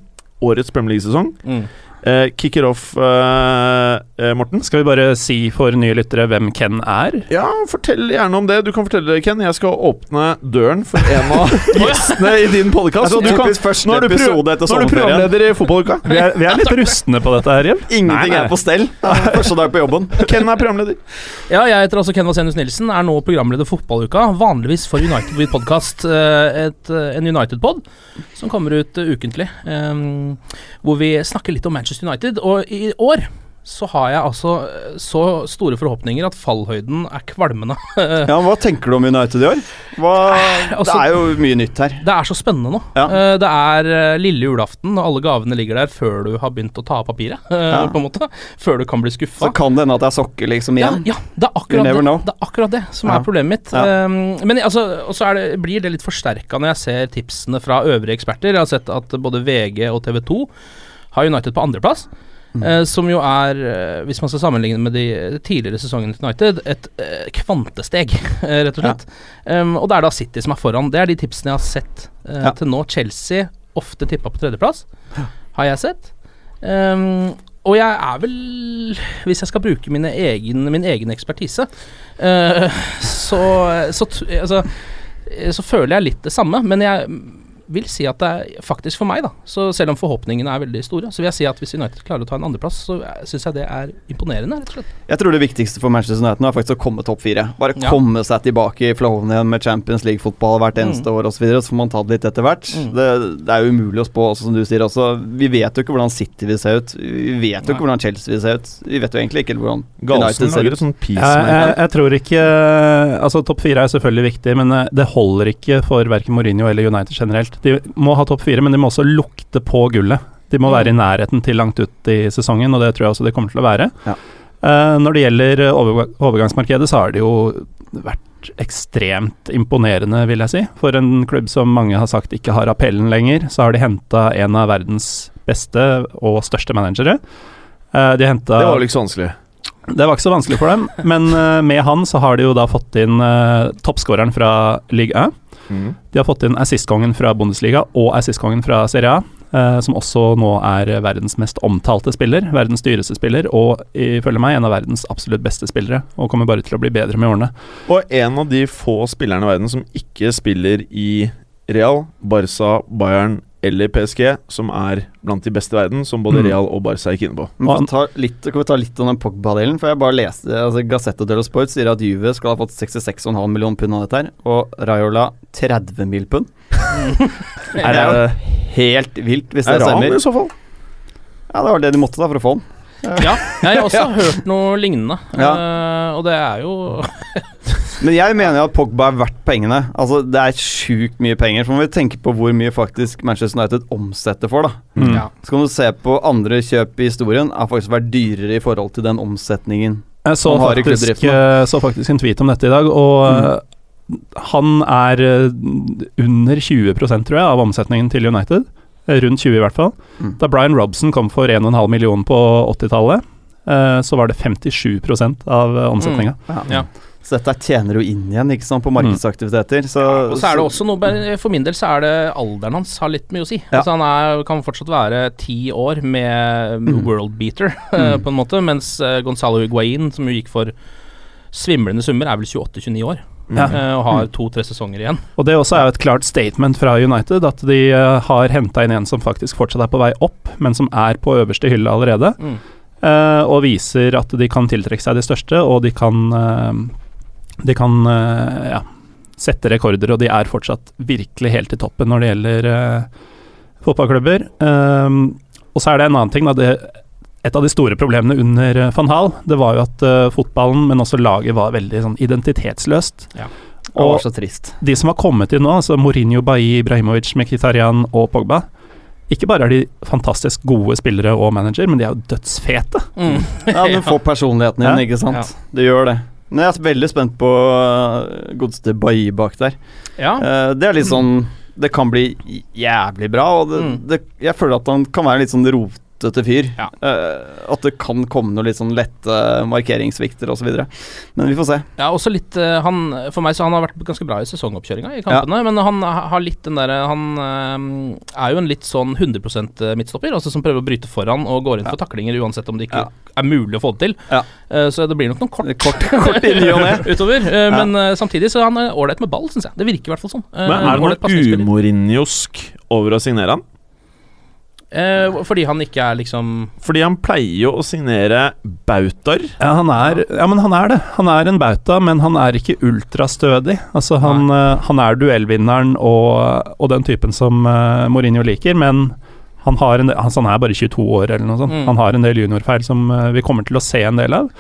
[SPEAKER 3] årets Premier League-sesong.
[SPEAKER 6] Mm.
[SPEAKER 3] Uh, kicker off, eh, eh, Morten.
[SPEAKER 4] Skal vi bare si for nye lyttere hvem Ken er?
[SPEAKER 3] Ja, fortell gjerne om det. Du kan fortelle det, Ken. Jeg skal åpne døren for en av gjestene i din podkast.
[SPEAKER 5] Altså,
[SPEAKER 3] Nå er du programleder i fotballuka.
[SPEAKER 4] Vi er, vi er litt rustne på dette her, Jim.
[SPEAKER 5] Ingenting
[SPEAKER 3] Nei, nei.
[SPEAKER 5] er på stell. Første dag på jobben.
[SPEAKER 3] Ken er programleder.
[SPEAKER 6] Ja, jeg heter altså Ken Vasenus Nilsen, er nå programleder Fotballuka. Vanligvis for United with Podcast, eh, et, eh, en United-pod som kommer ut eh, ukentlig. eh, hvor vi snakker litt om Manchester United. Og i år så har jeg altså eh, så store forhåpninger at fallhøyden er kvalmende.
[SPEAKER 5] Ja, Hva tenker du om United i år? Hva,
[SPEAKER 6] altså-
[SPEAKER 5] det er jo mye nytt her.
[SPEAKER 6] Det er så spennende nå.
[SPEAKER 5] Ja.
[SPEAKER 6] Eh, det er eh, lille julaften, og alle gavene ligger der før du har begynt å ta av papiret.
[SPEAKER 5] Ja.
[SPEAKER 6] på en måte Før du kan bli
[SPEAKER 5] Så
[SPEAKER 6] skuffa.
[SPEAKER 5] kan det hende at det er sokker liksom igjen.
[SPEAKER 6] ja, det er akkurat det, det er akkurat det som
[SPEAKER 5] Ja.
[SPEAKER 6] er problemet mitt.
[SPEAKER 5] Ja.
[SPEAKER 6] Um, men altså, og så blir det litt forsterka når jeg ser tipsene fra øvrige eksperter. Jeg har sett at både VG og TV 2 har United på andreplass.
[SPEAKER 5] Mm.
[SPEAKER 6] eh, som jo er, eh, hvis man skal sammenligne med de tidligere sesongene til United, et eh, kvantesteg, eh, rett og slett. Um, og det er da City som er foran. Det er de tipsene jeg har sett eh,
[SPEAKER 5] Ja.
[SPEAKER 6] til nå. Chelsea ofte tippa på tredjeplass, har jeg sett. Um, og jeg er vel, hvis jeg skal bruke mine egen, min egen ekspertise, uh, så, så, altså, så føler jeg litt det samme. Men jeg vil si at det er faktisk for meg, da. Så selv om forhåpningene er veldig store, så vil jeg si at hvis United klarer å ta en andreplass, så syns jeg det er imponerende, rett og slett.
[SPEAKER 5] Jeg tror det viktigste for Manchester United nå er faktisk å komme topp fire. Bare
[SPEAKER 6] Ja.
[SPEAKER 5] komme seg tilbake i flowen igjen med Champions League-fotball hvert eneste
[SPEAKER 6] Mm.
[SPEAKER 5] år osv. Så, videre, så får man ta det litt etter hvert.
[SPEAKER 6] Mm.
[SPEAKER 5] Det, det er jo umulig å spå, også, som du sier også. Vi vet jo ikke hvordan City vil se ut. Vi vet jo ikke hvordan Chelsea vil se ut. Vi vet jo egentlig ikke hvordan
[SPEAKER 3] Galsen
[SPEAKER 5] United ser ut.
[SPEAKER 3] sånn
[SPEAKER 4] Jeg, jeg, jeg tror ikke Altså, topp fire er selvfølgelig viktig, men eh, det holder ikke for verken Mourinho eller United generelt. De må ha topp fire, men de må også lukte på gullet. De må være i nærheten til langt ut i sesongen, og det tror jeg også de kommer til å være.
[SPEAKER 5] Ja.
[SPEAKER 4] Uh, når det gjelder overgangsmarkedet, så har det jo vært ekstremt imponerende, vil jeg si. For en klubb som mange har sagt ikke har appellen lenger, så har de henta en av verdens beste og største managere. Uh, de henta
[SPEAKER 3] Det var vel ikke så vanskelig.
[SPEAKER 4] det var ikke så vanskelig for dem, men uh, med han så har de jo da fått inn uh, toppskåreren fra Ligue 1. De har fått inn assistkongen fra Bundesliga og assistkongen fra Serie A, Uh, som også nå er verdens mest omtalte spiller, verdens dyreste spiller, og ifølge meg en av verdens absolutt beste spillere, og kommer bare til å bli bedre med årene.
[SPEAKER 3] Og en av de få spillerne i verden som ikke spiller i Real, Barca, Bayern eller PSG, som er blant de beste i verden, som både
[SPEAKER 4] Mm.
[SPEAKER 3] Real og Barca gikk inne på.
[SPEAKER 5] Men kan, ta litt, kan vi ta litt om den Pogba-delen? For jeg bare leste altså Gazzetta dello Sport sier at Juve skal ha fått 66,5 millioner pund av dette her, og Raiola 30 mill. pund. Det er jo helt vilt, hvis det
[SPEAKER 3] Er ran
[SPEAKER 5] stemmer.
[SPEAKER 3] i så fall?
[SPEAKER 5] Ja, det var det de måtte da for å få den.
[SPEAKER 6] Ja, jeg har også hørt noe lignende.
[SPEAKER 5] Ja.
[SPEAKER 6] Eh, og det er jo
[SPEAKER 5] Men jeg mener jo at Pogba er verdt pengene. Altså, Det er sjukt mye penger. Så må vi tenke på hvor mye faktisk Manchester United omsetter for. da
[SPEAKER 3] Mm.
[SPEAKER 6] Ja.
[SPEAKER 5] Så kan du se på andre kjøp i historien, har faktisk vært dyrere i forhold til den omsetningen.
[SPEAKER 4] Jeg så
[SPEAKER 5] har
[SPEAKER 4] faktisk, eh, så faktisk en tweet om dette i dag, og mm. han er eh, under 20% tror jeg, av omsetningen til United. Eh, Rundt 20 i hvert fall.
[SPEAKER 5] Mm.
[SPEAKER 4] Da Brian Robson kom for 1,5 million på 80-tallet, eh, så var det 57% av omsetninga. Mm.
[SPEAKER 6] Ja.
[SPEAKER 5] Så dette tjener jo inn igjen ikke sant, på markedsaktiviteter. Så,
[SPEAKER 6] Og så er det også noe For min del så er det alderen hans har litt mye å si.
[SPEAKER 5] Ja.
[SPEAKER 6] Altså Han er, kan fortsatt være ti år med
[SPEAKER 5] Mm.
[SPEAKER 6] world beater, mm. på en måte, mens eh, Gonzalo Higuain, som jo gikk for svimlende summer, er vel 28-29 år.
[SPEAKER 4] Ja.
[SPEAKER 6] eh, og har to-tre sesonger igjen.
[SPEAKER 4] Og det også er jo et klart statement fra United, at de eh, har henta inn en som faktisk fortsatt er på vei opp, men som er på øverste hylle allerede.
[SPEAKER 6] Mm.
[SPEAKER 4] eh, og viser at de kan tiltrekke seg de største, og de kan De kan ja, sette rekorder, og de er fortsatt virkelig helt i toppen når det gjelder fotballklubber. Og så er det en annen ting. Da, det, et av de store problemene under eh, van Hal, det var jo at uh, fotballen, men også laget, var veldig sånn identitetsløst.
[SPEAKER 6] Ja.
[SPEAKER 5] det var så trist.
[SPEAKER 4] De som har kommet inn nå, altså Mourinho, Bailly, Ibrahimovic, Mkhitaryan og Pogba Ikke bare er de fantastisk gode spillere og manager, men de er jo dødsfete.
[SPEAKER 6] Mm.
[SPEAKER 5] Ja, du får personligheten din,
[SPEAKER 4] Ja.
[SPEAKER 5] ikke sant.
[SPEAKER 6] Ja.
[SPEAKER 5] Det gjør det. Men jeg er veldig spent på uh, godeste Bailly bak der.
[SPEAKER 6] Ja.
[SPEAKER 5] Uh, det er litt sånn Det kan bli jævlig bra, og det,
[SPEAKER 6] Mm.
[SPEAKER 5] det, jeg føler at han kan være litt sånn rotete fyr.
[SPEAKER 6] Ja.
[SPEAKER 5] Uh, at det kan komme noe litt sånn lette markeringssvikter osv. Men vi får se.
[SPEAKER 6] Ja, også litt eh, han, For meg så han har vært ganske bra i sesongoppkjøringa i kampene, men han har litt den derre Han eh, er jo en litt sånn 100% midtstopper, altså som prøver å bryte foran og går inn for taklinger uansett om det ikke
[SPEAKER 5] Ja.
[SPEAKER 6] er mulig å få det til.
[SPEAKER 5] Ja.
[SPEAKER 6] Eh, så det blir nok noen kort,
[SPEAKER 5] Kort, kort i og ne.
[SPEAKER 6] utover. eh, Men samtidig så er han ålreit med ball, syns jeg. Det virker i hvert fall sånn.
[SPEAKER 3] Men er det noe umorinjosk over å signere han?
[SPEAKER 6] Eh, fordi han ikke er liksom
[SPEAKER 3] Fordi han pleier jo å signere bautaer.
[SPEAKER 4] Ja, han er, ja, men han er det. Han er en bauta, men han er ikke ultrastødig. Altså, han, eh, han er duellvinneren og, og den typen som uh, Mourinho liker, men han, har en del, altså, han er bare 22 år eller noe sånt.
[SPEAKER 6] Mm.
[SPEAKER 4] Han har en del juniorfeil som uh, vi kommer til å se en del av.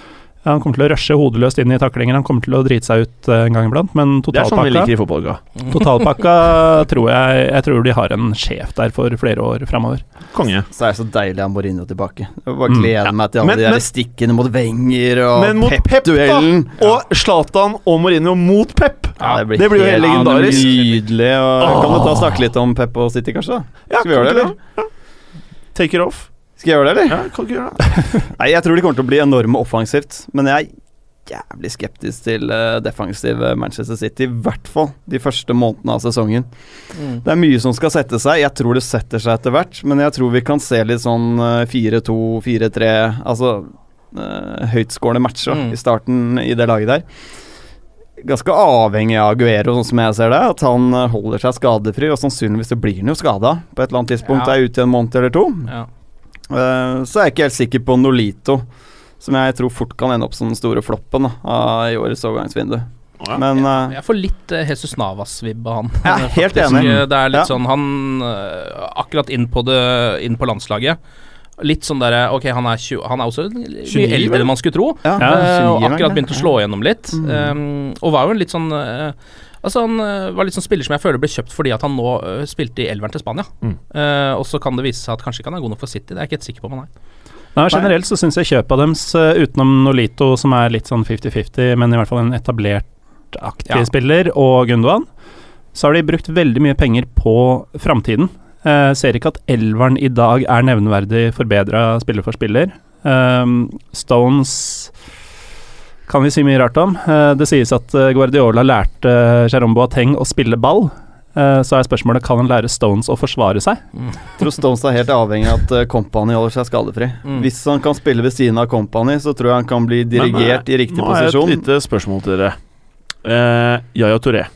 [SPEAKER 4] Han kommer til å rushe hodeløst inn i taklinger, han kommer til å drite seg ut eh, en gang iblant, men
[SPEAKER 3] Det er sånn vi liker i fotballga.
[SPEAKER 4] totalpakka tror jeg Jeg tror de har en sjef der for flere år framover.
[SPEAKER 3] Konge.
[SPEAKER 5] Så er det så deilig å ha Mourinho tilbake. Jeg bare
[SPEAKER 4] Mm.
[SPEAKER 5] gleder meg til alle
[SPEAKER 3] Men-
[SPEAKER 5] de
[SPEAKER 3] men-
[SPEAKER 5] stikkene mot Wenger og
[SPEAKER 3] Pep-duellen.
[SPEAKER 5] Pep-duellen.
[SPEAKER 3] Og Zlatan og Mourinho mot Pep!
[SPEAKER 5] Ja,
[SPEAKER 3] det blir jo helt
[SPEAKER 5] helt
[SPEAKER 3] legendarisk.
[SPEAKER 5] Nydelig. Og Kan du ta og snakke litt om Pep og City, kanskje? da?
[SPEAKER 3] Ja,
[SPEAKER 5] Skal vi gjøre det, eller?
[SPEAKER 3] Take it off.
[SPEAKER 5] Skal jeg gjøre det, eller?
[SPEAKER 3] Ja, kan ikke gjøre det.
[SPEAKER 5] Nei, jeg tror de kommer til å bli enorme offensivt, men jeg er jævlig skeptisk til uh, defensive Manchester City. I hvert fall de første månedene av sesongen.
[SPEAKER 6] mm.
[SPEAKER 5] Det er mye som skal sette seg. Jeg tror det setter seg etter hvert, men jeg tror vi kan se litt sånn uh, 4-2, 4-3 Altså uh, høytskårende matcher
[SPEAKER 6] Mm.
[SPEAKER 5] i starten i det laget der. Ganske avhengig av Aguero, sånn som jeg ser det. At han eh, holder seg skadefri, og sannsynligvis så blir han jo skada på et eller annet tidspunkt.
[SPEAKER 6] Ja.
[SPEAKER 5] Er ute i en måned eller to.
[SPEAKER 6] Ja.
[SPEAKER 5] Eh, så er jeg ikke helt sikker på Nolito, som jeg tror fort kan ende opp som den store floppen da, i årets overgangsvindu.
[SPEAKER 3] Ja.
[SPEAKER 5] Men eh,
[SPEAKER 6] Jeg får litt uh, Jesus Navas-vibb av han.
[SPEAKER 5] Jeg er
[SPEAKER 6] Eh,
[SPEAKER 5] helt enig.
[SPEAKER 6] Eh, Det er litt
[SPEAKER 5] Ja.
[SPEAKER 6] sånn Han eh, Akkurat inn på, det, inn på landslaget. Litt sånn derre Ok, han er, 20, han er også mye eldre enn man skulle tro.
[SPEAKER 5] ja,
[SPEAKER 6] eh, og
[SPEAKER 5] 29 vel,
[SPEAKER 6] akkurat begynt å slå gjennom litt.
[SPEAKER 5] Mm.
[SPEAKER 6] Um, og var jo en litt sånn eh, Altså Han eh, var litt sånn spiller som jeg føler ble kjøpt fordi at han nå eh, spilte i elveren til Spania.
[SPEAKER 3] Mm.
[SPEAKER 6] Uh, og så kan det vise seg at kanskje ikke han er god nok for City. Det er jeg ikke helt sikker på han er.
[SPEAKER 4] Nei, generelt så syns jeg kjøpet deres, utenom Nolito, som er litt sånn 50-50, men i hvert fall en etablert-aktig
[SPEAKER 6] Ja.
[SPEAKER 4] spiller, og Gundogan, så har de brukt veldig mye penger på framtiden. Uh, ser ikke at elveren i dag er nevneverdig forbedra spiller for spiller. Um, Stones kan vi si mye rart om. Eh, det sies at eh, Guardiola lærte Jerome Boateng å spille ball. Eh, så er spørsmålet kan han lære Stones å forsvare seg.
[SPEAKER 5] Jeg tror Stones er helt avhengig av at eh, Company holder seg skadefri.
[SPEAKER 6] Mm.
[SPEAKER 5] Hvis han kan spille ved siden av Company, så tror jeg han kan bli dirigert i riktig
[SPEAKER 3] Nå har jeg et
[SPEAKER 5] posisjon.
[SPEAKER 3] lite spørsmål til dere. Eh, Yaya Touré.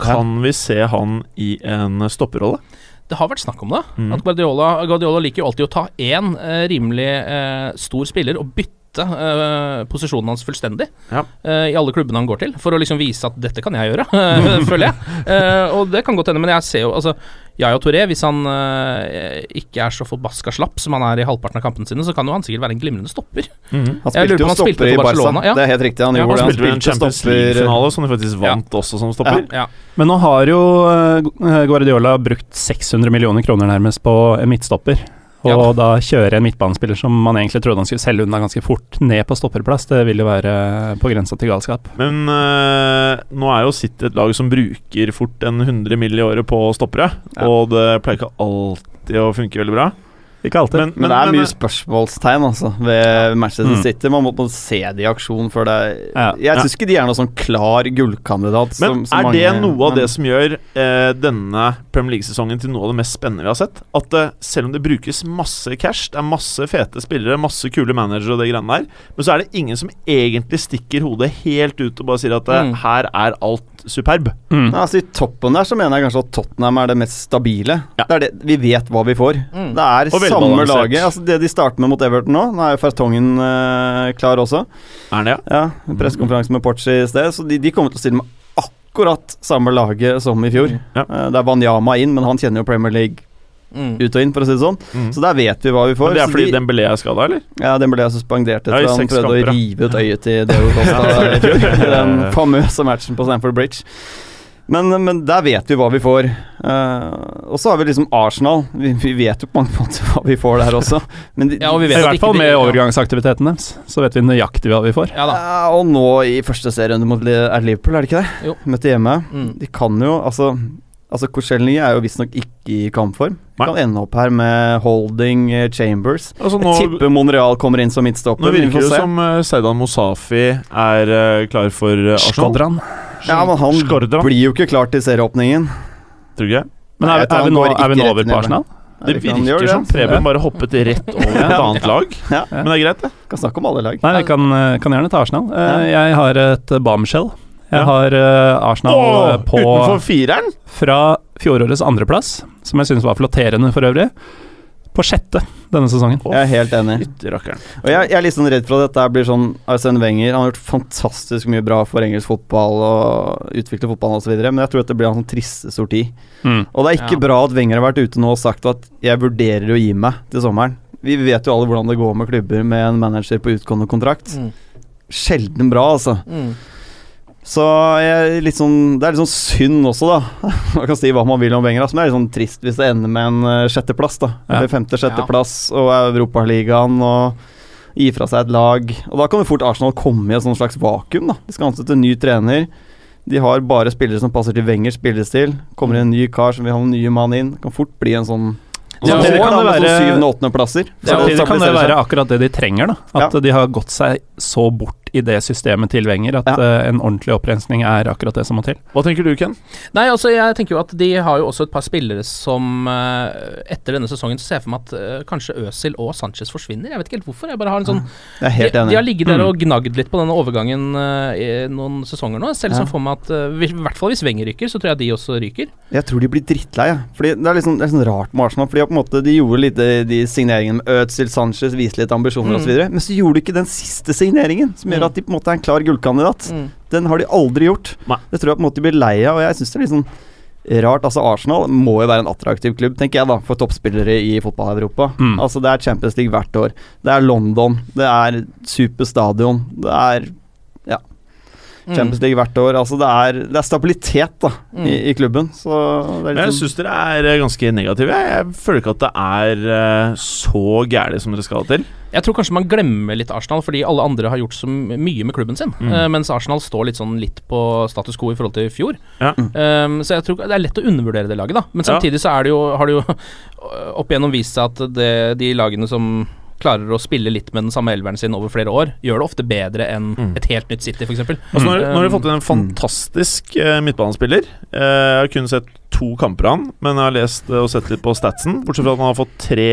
[SPEAKER 3] Kan vi se han i en stopperrolle?
[SPEAKER 6] Det har vært snakk om det.
[SPEAKER 3] Mm.
[SPEAKER 6] At Guardiola, Guardiola liker jo alltid å ta én eh, rimelig eh, stor spiller og bytte bytte uh, posisjonen hans fullstendig
[SPEAKER 3] Ja.
[SPEAKER 6] uh, i alle klubbene han går til, for å liksom vise at dette kan jeg gjøre, eh, føler jeg. Eh, og det kan godt hende, men jeg ser jo altså Yayo Touré, hvis han eh, ikke er så forbaska slapp som han er i halvparten av kampene sine, så kan jo han sikkert være en glimrende stopper.
[SPEAKER 3] Mhm.
[SPEAKER 5] Han spilte jo
[SPEAKER 6] han spilte
[SPEAKER 5] stopper i.
[SPEAKER 6] Barcelona, ja.
[SPEAKER 5] Det er helt riktig. Han
[SPEAKER 6] Ja,
[SPEAKER 5] gjorde
[SPEAKER 6] han.
[SPEAKER 3] Han spilte vel en Champions League-finale, som de faktisk vant også som stopper.
[SPEAKER 6] Ja.
[SPEAKER 4] Men nå har jo eh, Guardiola brukt 600 millioner kroner nærmest på en midtstopper. Og
[SPEAKER 6] Ja.
[SPEAKER 4] da kjøre en midtbanespiller som man egentlig trodde han skulle selge unna ganske fort, ned på stopperplass, det vil jo være på grensa til galskap.
[SPEAKER 3] Men øh, nå er jo City et lag som bruker fort en 100 mill. i året på stoppere,
[SPEAKER 5] Ja.
[SPEAKER 3] og det pleier ikke alltid å funke veldig bra.
[SPEAKER 4] Ikke alltid.
[SPEAKER 3] Men,
[SPEAKER 5] Men det er mye spørsmålstegn altså, ved Manchester
[SPEAKER 3] Mm.
[SPEAKER 5] City. Man må må se det i aksjon før det er
[SPEAKER 4] Ja.
[SPEAKER 5] Jeg
[SPEAKER 3] Ja.
[SPEAKER 5] syns ikke de er noen sånn klar gullkandidat.
[SPEAKER 3] Men
[SPEAKER 5] som, som
[SPEAKER 3] er det
[SPEAKER 5] mange-
[SPEAKER 3] noe av det som gjør eh, denne Premier League-sesongen til noe av det mest spennende vi har sett? At eh, selv om det brukes masse cash, det er masse fete spillere, masse kule managere og det greiene der, men så er det ingen som egentlig stikker hodet helt ut og bare sier at eh,
[SPEAKER 6] Mm.
[SPEAKER 3] her er alt superb.
[SPEAKER 4] Mm.
[SPEAKER 5] Ja, altså I toppen der så mener jeg kanskje at Tottenham er det mest stabile.
[SPEAKER 3] Ja.
[SPEAKER 5] Det er det, vi vet hva vi får.
[SPEAKER 6] Mm.
[SPEAKER 5] Det er samme laget. Altså Det de starter med mot Everton nå Nå er jo Fartongen eh, klar også.
[SPEAKER 3] Er det, ja?
[SPEAKER 5] Ja, Pressekonferanse med Porchi i sted. Så de, de kommer til å stille med akkurat samme laget som i fjor.
[SPEAKER 3] Ja.
[SPEAKER 5] Eh, det er Wanyama inn, men han kjenner jo Premier League
[SPEAKER 6] Mm.
[SPEAKER 5] ut og inn, for å si det sånn.
[SPEAKER 3] Mm.
[SPEAKER 5] Så der vet vi hva vi får.
[SPEAKER 3] Men det er fordi
[SPEAKER 5] de,
[SPEAKER 3] Dembélé er skada, eller?
[SPEAKER 5] Ja, den ble suspendert
[SPEAKER 3] Ja,
[SPEAKER 5] etter han
[SPEAKER 3] seks
[SPEAKER 5] prøvde
[SPEAKER 3] kamper,
[SPEAKER 5] å rive ut øyet til Deo Costa i den famøse matchen på Stamford Bridge. Men, men der vet vi hva vi får. Uh, og så har vi liksom Arsenal. Vi, vi vet jo på mange måter hva vi får der også. Men de,
[SPEAKER 6] Ja, og vi
[SPEAKER 4] I hvert fall med
[SPEAKER 6] ja.
[SPEAKER 4] overgangsaktiviteten deres, så vet vi nøyaktig hva vi får.
[SPEAKER 6] Ja da.
[SPEAKER 5] Ja, og nå i første serierunde mot er Liverpool, er det ikke det?
[SPEAKER 6] Jo.
[SPEAKER 5] Møtte hjemme.
[SPEAKER 6] Mm.
[SPEAKER 5] De kan jo Altså, altså Korselny er jo visstnok ikke i kampform.
[SPEAKER 3] Nei.
[SPEAKER 5] Kan ende opp her med Holding eh, Chambers.
[SPEAKER 3] Altså,
[SPEAKER 5] Jeg tipper Monreal kommer inn som midtstopper.
[SPEAKER 3] nå virker det
[SPEAKER 5] se.
[SPEAKER 3] som uh, Seidan Mosafi er uh, klar for uh, Arsenal.
[SPEAKER 4] Skodran.
[SPEAKER 5] Ja, men han
[SPEAKER 3] Skordran.
[SPEAKER 5] blir jo ikke klar til serieåpningen.
[SPEAKER 3] Tror ikke?
[SPEAKER 4] Men er, er, vi nå, er vi nå over på Arsenal?
[SPEAKER 3] Det virker som Preben bare hoppet rett over et annet lag. Men det er greit, det.
[SPEAKER 5] Kan snakke om alle lag.
[SPEAKER 4] Nei, jeg kan, eh, kan gjerne ta Arsenal. Eh, Jeg har et bombshell. Jeg
[SPEAKER 3] Ja.
[SPEAKER 4] har uh, Arsenal eh, på
[SPEAKER 3] utenfor fireren?
[SPEAKER 4] fra fjorårets andreplass, som jeg synes var flotterende for øvrig, på sjette denne sesongen.
[SPEAKER 5] Jeg er helt enig. Og jeg, jeg er litt sånn redd for at dette blir sånn Arsene Wenger. Han har gjort fantastisk mye bra for engelsk fotball og utvikle fotballen osv., men jeg tror at det blir en sånn triste sorti.
[SPEAKER 4] Mm.
[SPEAKER 5] Og det er ikke
[SPEAKER 6] Ja.
[SPEAKER 5] bra at Wenger har vært ute nå og sagt at 'jeg vurderer å gi meg til sommeren'. Vi vet jo alle hvordan det går med klubber med en manager på utgående kontrakt.
[SPEAKER 6] Mm.
[SPEAKER 5] Sjelden bra, altså.
[SPEAKER 6] Mm.
[SPEAKER 5] Så jeg, litt sånn, det er litt sånn synd også, da. Man kan si hva man vil om Wenger, altså, men det er litt sånn trist hvis det ender med en eh, sjetteplass, da.
[SPEAKER 4] Ja.
[SPEAKER 5] Eller femte-sjetteplass og Europaligaen og gi fra seg et lag. Og da kan jo fort Arsenal komme i et sånt slags vakuum, da. De skal ansette en ny trener. De har bare spillere som passer til Wengers spillestil. Kommer inn en ny kar som vil ha en ny mann inn. Kan fort bli en sånn
[SPEAKER 4] Ja,
[SPEAKER 5] Samtidig
[SPEAKER 4] det
[SPEAKER 5] kan det
[SPEAKER 4] det
[SPEAKER 5] være
[SPEAKER 4] være-
[SPEAKER 5] syvende- og åttendeplasser.
[SPEAKER 4] Samtidig kan det være akkurat det de trenger, da. At de har gått seg så bort i det systemet til Wenger at
[SPEAKER 5] Ja.
[SPEAKER 4] eh, en ordentlig opprensning er akkurat det som må til.
[SPEAKER 3] Hva tenker du, Ken?
[SPEAKER 6] Nei, altså jeg tenker jo at de har jo også et par spillere som eh, etter denne sesongen så ser jeg for meg at eh, kanskje Øzil og Sanchez forsvinner. Jeg vet ikke helt hvorfor. Jeg bare har en sånn
[SPEAKER 5] Jeg er helt
[SPEAKER 6] de, de har ligget der og gnagd litt på denne overgangen i noen sesonger nå. Selv som
[SPEAKER 5] Ja.
[SPEAKER 6] for meg at I hvert fall hvis Wenger ryker, så tror jeg de også ryker.
[SPEAKER 5] Jeg tror de blir drittlei. jeg. Fordi Det er liksom, det er sånn rart med Arsenal. Fordi på en måte De gjorde litt de, signeringene med Øzil, Sanchez, viste litt ambisjoner
[SPEAKER 6] Mm.
[SPEAKER 5] og så videre Men så gjorde de ikke den siste signeringen, som
[SPEAKER 6] Mm.
[SPEAKER 5] at de på en måte er en klar gullkandidat.
[SPEAKER 6] Mm.
[SPEAKER 5] Den har de aldri gjort.
[SPEAKER 3] Nei.
[SPEAKER 5] Det tror jeg på en måte de blir lei av, og jeg syns det er litt sånn rart. Altså Arsenal må jo være en attraktiv klubb, tenker jeg da, for toppspillere i fotball-Europa.
[SPEAKER 4] Mm.
[SPEAKER 5] Altså Det er Champions League hvert år. Det er London. Det er superstadion. Det er
[SPEAKER 6] Mm.
[SPEAKER 5] Champions League hvert år. Altså Det er, det er stabilitet da
[SPEAKER 6] Mm.
[SPEAKER 5] i, i klubben. Så det er
[SPEAKER 3] Men jeg
[SPEAKER 5] sånn
[SPEAKER 3] syns dere er eh, ganske negative. Jeg, jeg føler ikke at det er eh, så gærent som dere skal til.
[SPEAKER 6] Jeg tror kanskje man glemmer litt Arsenal, fordi alle andre har gjort så mye med klubben sin.
[SPEAKER 3] Mm.
[SPEAKER 6] Uh, mens Arsenal står litt sånn litt på status quo i forhold til i fjor.
[SPEAKER 3] Ja.
[SPEAKER 6] Um, så jeg tror det er lett å undervurdere det laget, da. Men samtidig så er det jo, har det jo opp igjennom vist seg at det, de lagene som klarer å spille litt med den samme elveren sin over flere år, gjør det ofte bedre enn
[SPEAKER 3] Mm.
[SPEAKER 6] et helt nytt City, f.eks.
[SPEAKER 3] Altså, nå, har, nå har de
[SPEAKER 6] Um,
[SPEAKER 3] fått inn en fantastisk eh, midtbanespiller. Eh, jeg har kun sett to kamper av han, men jeg har lest eh, og sett litt på statsen. Bortsett fra at han har fått tre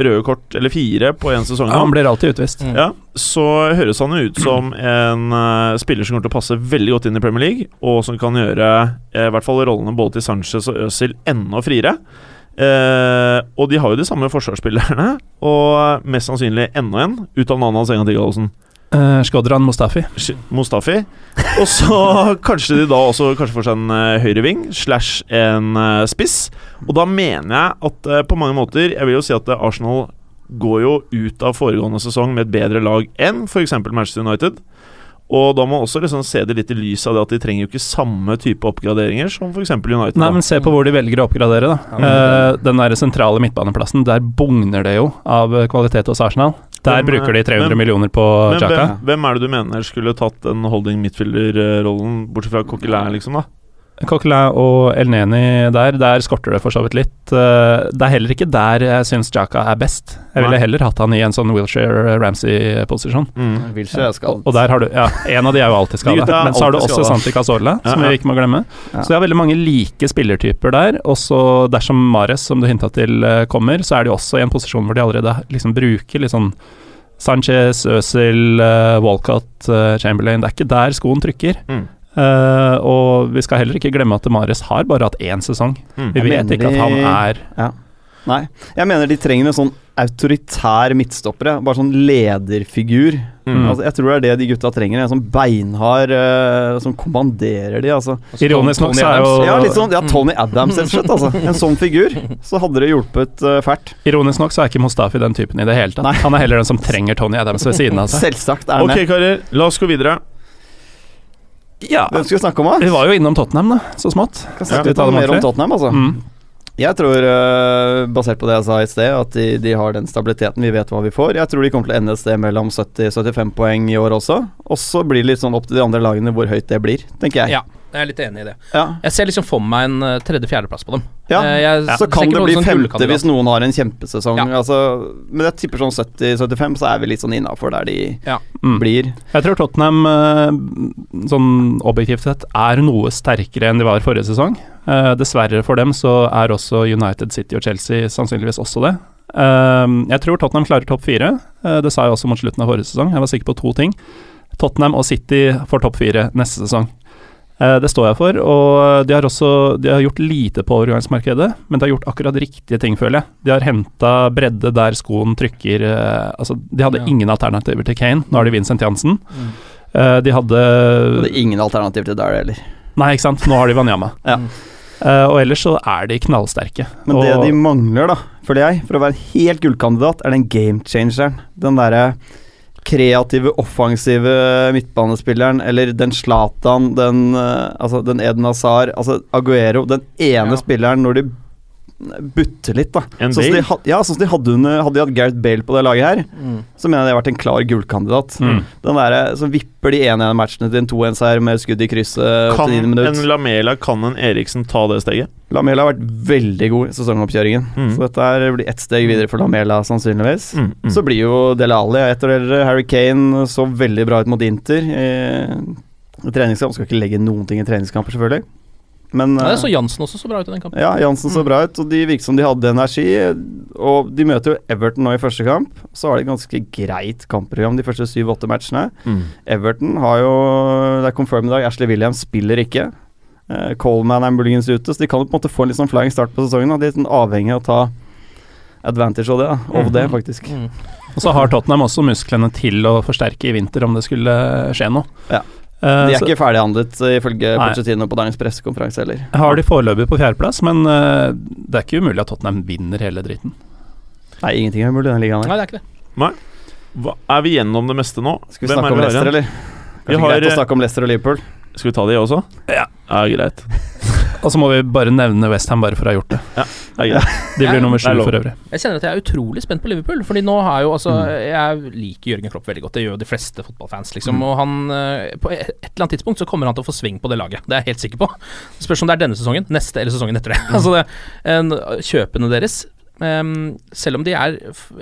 [SPEAKER 3] røde kort, eller fire, på én sesong.
[SPEAKER 4] Ja, han blir alltid utvist.
[SPEAKER 6] Mm.
[SPEAKER 3] Ja, så høres han ut som en spiller som kommer til å passe veldig godt inn i Premier League, og som kan gjøre i hvert fall rollene både til Sanchez og Øzil enda friere. Eh, og de har jo de samme forsvarsspillerne, og mest sannsynlig enda en. Uttal navnet hans en gang til, Gallosen.
[SPEAKER 4] Uh, Skodran Mustafi.
[SPEAKER 3] Sh- Mustafi. Og så kanskje de da også kanskje får seg en uh, høyreving slash en eh, spiss. Og da mener jeg at eh, på mange måter Jeg vil jo si at eh, Arsenal går jo ut av foregående sesong med et bedre lag enn f.eks. Manchester United. Og da må man også liksom se det litt i lys av det at de trenger jo ikke samme type oppgraderinger som f.eks. United.
[SPEAKER 4] Nei, men se på hvor de velger å oppgradere, da. Eh, den der sentrale midtbaneplassen, der bugner det jo av eh, kvalitet hos Arsenal. Der
[SPEAKER 3] Hvem,
[SPEAKER 4] bruker de 300
[SPEAKER 3] hvem-
[SPEAKER 4] millioner på
[SPEAKER 3] Men
[SPEAKER 4] Jaka.
[SPEAKER 3] hvem, hvem er det du mener skulle tatt den holding midtfielder-rollen, bortsett fra Coquelin, liksom? da?
[SPEAKER 4] Coquelin og Elneni der, der skorter det for så vidt litt. Eh, det er heller ikke der jeg syns Jaka er best. Jeg ville heller hatt han i en sånn Wilshere Ramsey-posisjon.
[SPEAKER 3] Mm.
[SPEAKER 5] Wilshere er skadet.
[SPEAKER 4] Og der har du Ja, en av de er jo alltid skada. Men så har du også. Santi Casola, som vi ikke må glemme. Så jeg har veldig mange like spillertyper der. Og så dersom Mares, som du hinta til, eh, kommer, så er de også i en posisjon hvor de allerede liksom bruker litt sånn Sanchez, Øzil, eh, Walcott, Chamberlain. Det er ikke der skoen trykker.
[SPEAKER 3] Mm.
[SPEAKER 4] Eh, og vi skal heller ikke glemme at Mares har bare hatt én sesong.
[SPEAKER 3] Mm.
[SPEAKER 4] Vi vet ikke at han er
[SPEAKER 5] Nei. Jeg mener de trenger en sånn autoritær midtstoppere. Bare sånn lederfigur.
[SPEAKER 3] Mm.
[SPEAKER 5] Altså, jeg tror det er det de gutta trenger. En sånn beinhard uh, som kommanderer de, altså.
[SPEAKER 4] Ironisk nok så er jo
[SPEAKER 5] Ja, litt sånn ja, Tony Adams, rett og slett. Altså. En sånn figur. Så hadde det hjulpet uh, fælt.
[SPEAKER 4] Ironisk nok så er ikke Mustafi den typen i det hele tatt.
[SPEAKER 5] Nei.
[SPEAKER 4] Han er heller den som trenger Tony Adams ved siden av seg.
[SPEAKER 5] Selvsagt er han
[SPEAKER 3] Ok, karer. La oss gå videre.
[SPEAKER 4] Ja,
[SPEAKER 5] Hvem skal vi snakke om, da?
[SPEAKER 4] vi var jo innom Tottenham, da, så smått.
[SPEAKER 5] Kan
[SPEAKER 3] Ja,
[SPEAKER 5] snakke litt
[SPEAKER 4] ta
[SPEAKER 5] mer om. Tottenham, altså.
[SPEAKER 4] Mm.
[SPEAKER 5] Jeg tror, eh, basert på det jeg sa i sted, at de, de har den stabiliteten. Vi vet hva vi får. Jeg tror de kommer til å ende et sted mellom 70-75 poeng i år også. Og så blir det litt sånn opp til de andre lagene hvor høyt det blir, tenker jeg.
[SPEAKER 6] Ja, jeg er litt enig i det.
[SPEAKER 5] Ja.
[SPEAKER 6] Jeg ser liksom for meg en eh, tredje-fjerdeplass på dem.
[SPEAKER 5] Ja,
[SPEAKER 6] Eh, jeg
[SPEAKER 5] Så kan det bli
[SPEAKER 6] sånn
[SPEAKER 5] femte hvis noen har en kjempesesong.
[SPEAKER 6] Ja.
[SPEAKER 5] Altså, men jeg tipper sånn 70-75, så er vi litt sånn innafor der de
[SPEAKER 4] ja.
[SPEAKER 5] blir.
[SPEAKER 4] Jeg tror Tottenham, eh, sånn objektivt sett, er noe sterkere enn de var forrige sesong. Eh, dessverre for dem så er også United City og Chelsea sannsynligvis også det. Jeg tror Tottenham klarer topp fire. Det sa jeg også mot slutten av forrige sesong. Jeg var sikker på to ting. Tottenham og City får topp fire neste sesong. Eh, det står jeg for, og de har også de har gjort lite på overgangsmarkedet, men de har gjort akkurat riktige ting, føler jeg. De har henta bredde der skoen trykker eh, Altså, de hadde
[SPEAKER 6] Ja.
[SPEAKER 4] ingen alternativer til Kane. Nå har de Vincent Jansen.
[SPEAKER 6] Mm.
[SPEAKER 4] Eh, de hadde
[SPEAKER 5] Hadde ingen alternativ til der heller.
[SPEAKER 4] Nei, ikke sant. Nå har de Wanyama.
[SPEAKER 5] Ja.
[SPEAKER 4] Eh, og ellers så er de knallsterke.
[SPEAKER 5] Men
[SPEAKER 4] og,
[SPEAKER 5] det de mangler, da, føler jeg, for å være en helt gullkandidat, er den game changeren. Den derre kreative, offensive midtbanespilleren, eller den Zlatan, den, eh, altså den Eden Hazar, altså Aguero Den ene
[SPEAKER 6] Ja.
[SPEAKER 5] spilleren når de butter litt, da.
[SPEAKER 3] En
[SPEAKER 5] Sånn som de, had- ja, sånn som de hadde under Hadde de hatt Gareth Bale på det laget her,
[SPEAKER 6] Mm.
[SPEAKER 5] så mener jeg det har vært en klar gullkandidat.
[SPEAKER 4] Mm.
[SPEAKER 5] Den der, som vipper de 1-1-matchene til en 2-1-seier med skudd i krysset
[SPEAKER 3] Kan en. Lamela, kan en Eriksen ta det steget?
[SPEAKER 5] Lamela har vært veldig god i sesongoppkjøringen.
[SPEAKER 3] Mm.
[SPEAKER 5] Så dette her blir ett steg videre for Lamela, sannsynligvis.
[SPEAKER 3] Mm, mm.
[SPEAKER 5] Så blir jo Dele Alli etter eldre. Harry Kane så veldig bra ut mot Inter i, i treningskamp. Skal ikke legge noen ting i treningskamper, selvfølgelig. Men
[SPEAKER 6] Ja, det
[SPEAKER 5] eh,
[SPEAKER 6] så Jansen også så bra ut i den kampen.
[SPEAKER 5] ja, Jansen så
[SPEAKER 6] Mm.
[SPEAKER 5] bra ut, og de virker som de hadde energi. Og de møter jo Everton nå i første kamp. Så har de ganske greit kampprogram de første syv-åtte matchene.
[SPEAKER 3] Mm.
[SPEAKER 5] Everton har jo Det er confirmed i dag. Ashley Williams spiller ikke. Uh, Coleman er muligens ute, så de kan jo på en måte få en litt sånn flying start på sesongen. Da. De er sånn avhengig av å ta advantage av det, da. Av det, faktisk.
[SPEAKER 6] Mm.
[SPEAKER 4] Og så har Tottenham også musklene til å forsterke i vinter om det skulle skje noe.
[SPEAKER 5] Ja.
[SPEAKER 4] Eh,
[SPEAKER 5] De er
[SPEAKER 4] så
[SPEAKER 5] ikke ferdighandlet eh, ifølge
[SPEAKER 4] Nei.
[SPEAKER 5] Pochettino på dagens pressekonferanse heller.
[SPEAKER 4] har de foreløpig på fjerdeplass, men uh, det er ikke umulig at Tottenham vinner hele dritten.
[SPEAKER 5] Nei, ingenting er umulig i den ligaen.
[SPEAKER 6] Nei, det er ikke det.
[SPEAKER 3] Hva, er vi gjennom det meste nå?
[SPEAKER 5] Skal vi
[SPEAKER 3] Hvem
[SPEAKER 5] snakke om Leicester,
[SPEAKER 3] eller?
[SPEAKER 5] eller?
[SPEAKER 3] Vi har,
[SPEAKER 5] greit å snakke om Leicester og Liverpool.
[SPEAKER 3] Skal vi ta de også?
[SPEAKER 4] Ja.
[SPEAKER 3] Ja, greit.
[SPEAKER 4] Og så må vi bare nevne Westham bare for å ha gjort det.
[SPEAKER 3] Ja, ja.
[SPEAKER 4] De blir
[SPEAKER 6] Ja,
[SPEAKER 4] nummer
[SPEAKER 3] er
[SPEAKER 4] sju for øvrig.
[SPEAKER 6] Jeg kjenner at jeg er utrolig spent på Liverpool. Fordi nå har jo altså
[SPEAKER 3] Mm.
[SPEAKER 6] Jeg liker Jørgen Klopp veldig godt. Det gjør jo de fleste fotballfans, liksom.
[SPEAKER 3] Mm.
[SPEAKER 6] Og han eh, På et eller annet tidspunkt så kommer han til å få sving på det laget. Det er jeg helt sikker på. Spørs om det er denne sesongen, neste eller sesongen etter det. altså det en, Kjøpene deres ehm, selv om de er,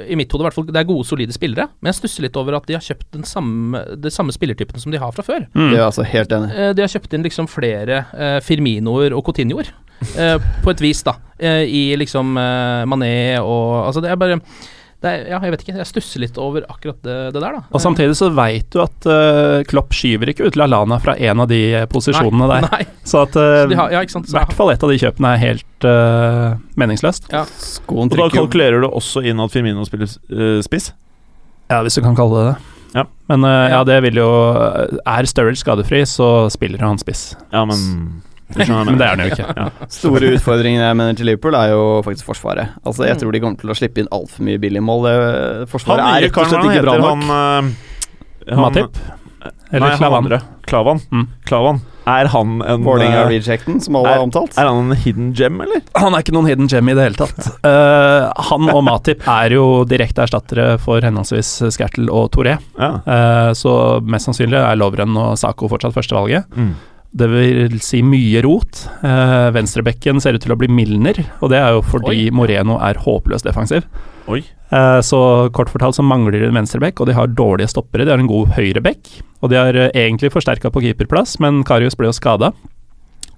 [SPEAKER 6] i mitt hode i hvert fall, det er gode, solide spillere, men jeg stusser litt over at de har kjøpt den samme, de samme spillertypen som de har fra før.
[SPEAKER 4] Mm.
[SPEAKER 5] Det er altså helt enig.
[SPEAKER 6] Uh, De har kjøpt inn liksom flere uh, Firminoer og Cotinhoer, uh, på et vis, da. eh, I liksom eh, Mané og Altså, det er bare er, ja, jeg vet ikke. Jeg stusser litt over akkurat det, det der, da.
[SPEAKER 4] Og samtidig så veit du at uh, Klopp skyver ikke ut Lallana fra en av de posisjonene posisjonene der.
[SPEAKER 6] Nei.
[SPEAKER 4] Så at eh,
[SPEAKER 6] Så ja,
[SPEAKER 4] i hvert fall et av de kjøpene er helt uh, meningsløst.
[SPEAKER 5] Ja.
[SPEAKER 3] Og da kalkulerer du også inn at Firmino spiller eh, spiss?
[SPEAKER 4] Ja, hvis du kan kalle det det.
[SPEAKER 3] Ja.
[SPEAKER 4] Men eh, ja,
[SPEAKER 6] Ja.
[SPEAKER 4] det vil jo Er Sturridge skadefri, så spiller han spiss.
[SPEAKER 3] Ja, men
[SPEAKER 4] Men det er han jo ikke.
[SPEAKER 5] Store utfordringen jeg mener til Liverpool, er jo faktisk forsvaret. Altså Jeg
[SPEAKER 6] Mm.
[SPEAKER 5] tror de kommer til å slippe inn altfor mye billigmål. Forsvaret
[SPEAKER 3] Han
[SPEAKER 5] er rett og slett ikke bra nok.
[SPEAKER 3] han, eh, han
[SPEAKER 4] Matip? Eller
[SPEAKER 3] Nei,
[SPEAKER 4] Klavan?
[SPEAKER 3] Klavan.
[SPEAKER 4] Mm.
[SPEAKER 3] Klavan. Er han en
[SPEAKER 5] Vålerenga-rejecten, som alle
[SPEAKER 3] er-
[SPEAKER 5] har omtalt.
[SPEAKER 3] Er han en hidden gem, eller?
[SPEAKER 4] Han er ikke noen hidden gem i det hele tatt. Uh, han og Matip er jo direkte erstattere for henholdsvis Skertel og Toré.
[SPEAKER 3] Ja.
[SPEAKER 4] Uh, så mest sannsynlig er Lovren og Sako fortsatt førstevalget.
[SPEAKER 3] Mm.
[SPEAKER 4] Det vil si mye rot. Eh, venstrebekken ser ut til å bli Milner, og det er jo fordi
[SPEAKER 6] Oi.
[SPEAKER 4] Moreno er håpløst defensiv.
[SPEAKER 3] Oi.
[SPEAKER 4] Eh, så kort fortalt så mangler de en venstrebekk, og de har dårlige stoppere. De har en god høyrebekk, og de har eh, egentlig forsterka på keeperplass, men Karius ble jo skada.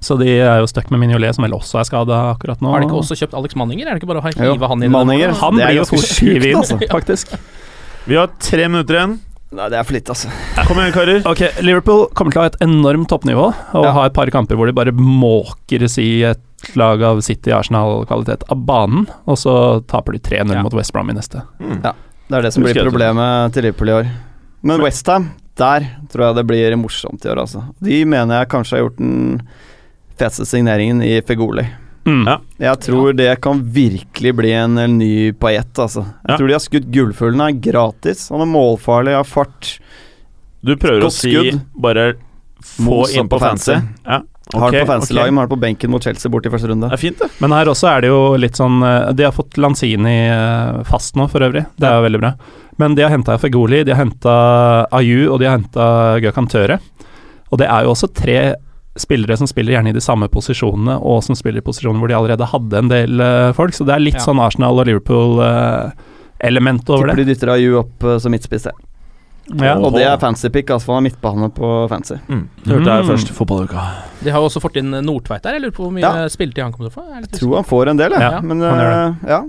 [SPEAKER 4] Så de er jo stuck med Mignolet, som vel også er skada akkurat nå.
[SPEAKER 6] Har de ikke også kjøpt Alex Manninger? Er det ikke bare å
[SPEAKER 5] Jo,
[SPEAKER 6] hive han inn?
[SPEAKER 5] Manninger.
[SPEAKER 4] Han
[SPEAKER 5] Det er
[SPEAKER 4] blir jo fort
[SPEAKER 5] sjukt, altså.
[SPEAKER 4] faktisk.
[SPEAKER 3] Vi har tre minutter igjen.
[SPEAKER 5] Nei, det er for litt, altså.
[SPEAKER 3] Kom igjen, karer.
[SPEAKER 4] Ok, Liverpool kommer til å ha et enormt toppnivå og
[SPEAKER 5] Ja.
[SPEAKER 4] ha et par kamper hvor de bare måkes i et lag av City-Arsenal-kvalitet av banen, og så taper de 3-0
[SPEAKER 6] Ja.
[SPEAKER 4] mot West Brom i neste.
[SPEAKER 3] Mm.
[SPEAKER 5] Ja. Det er det som blir problemet til Liverpool i år. Men Westham, der tror jeg det blir morsomt i år, altså. De mener jeg kanskje har gjort den feteste signeringen i Fegoli.
[SPEAKER 4] Mm.
[SPEAKER 3] Ja.
[SPEAKER 5] Jeg tror det kan virkelig bli en, ny paillett, altså. Jeg
[SPEAKER 3] Ja.
[SPEAKER 5] tror de har skutt gullfuglen her gratis. Han er målfarlig, har fart.
[SPEAKER 3] Du prøver å si
[SPEAKER 5] skudd.
[SPEAKER 3] bare få
[SPEAKER 5] Mos
[SPEAKER 3] inn på
[SPEAKER 5] på
[SPEAKER 3] fancy.
[SPEAKER 5] fancy.
[SPEAKER 3] Ja.
[SPEAKER 5] har
[SPEAKER 3] ok,
[SPEAKER 5] det på fancy-laget,
[SPEAKER 3] ok.
[SPEAKER 5] men har det på benken mot Chelsea bort i første runde.
[SPEAKER 3] Det er fint, det.
[SPEAKER 4] Men her også er det jo litt sånn eh, De har fått Lanzini eh, fast nå, for øvrig. Det er jo veldig bra. Men de har henta Fegoli, de har henta Ayu og de har henta Gökhan Tøre. Og det er jo også tre spillere som spiller gjerne i de samme posisjonene, og som spiller i posisjoner hvor de allerede hadde en del uh, folk, så det er litt
[SPEAKER 6] Ja.
[SPEAKER 4] sånn Arsenal og Liverpool-element over
[SPEAKER 5] Tipper
[SPEAKER 4] det.
[SPEAKER 5] de dytter Ayu opp uh, som midtspiss, jeg.
[SPEAKER 4] Ja.
[SPEAKER 5] Og det er fancy pick, altså. for Han er midtbane på fancy.
[SPEAKER 3] Mm. Hørte jeg
[SPEAKER 4] Mm.
[SPEAKER 3] først. Fotballuka.
[SPEAKER 6] De har også fått inn Nordtveit der. Jeg lurer på hvor mye
[SPEAKER 5] Ja.
[SPEAKER 6] spilletid han kommer til å få. Jeg
[SPEAKER 5] Tror han får en del, jeg.
[SPEAKER 4] Ja,
[SPEAKER 5] men eh, ja.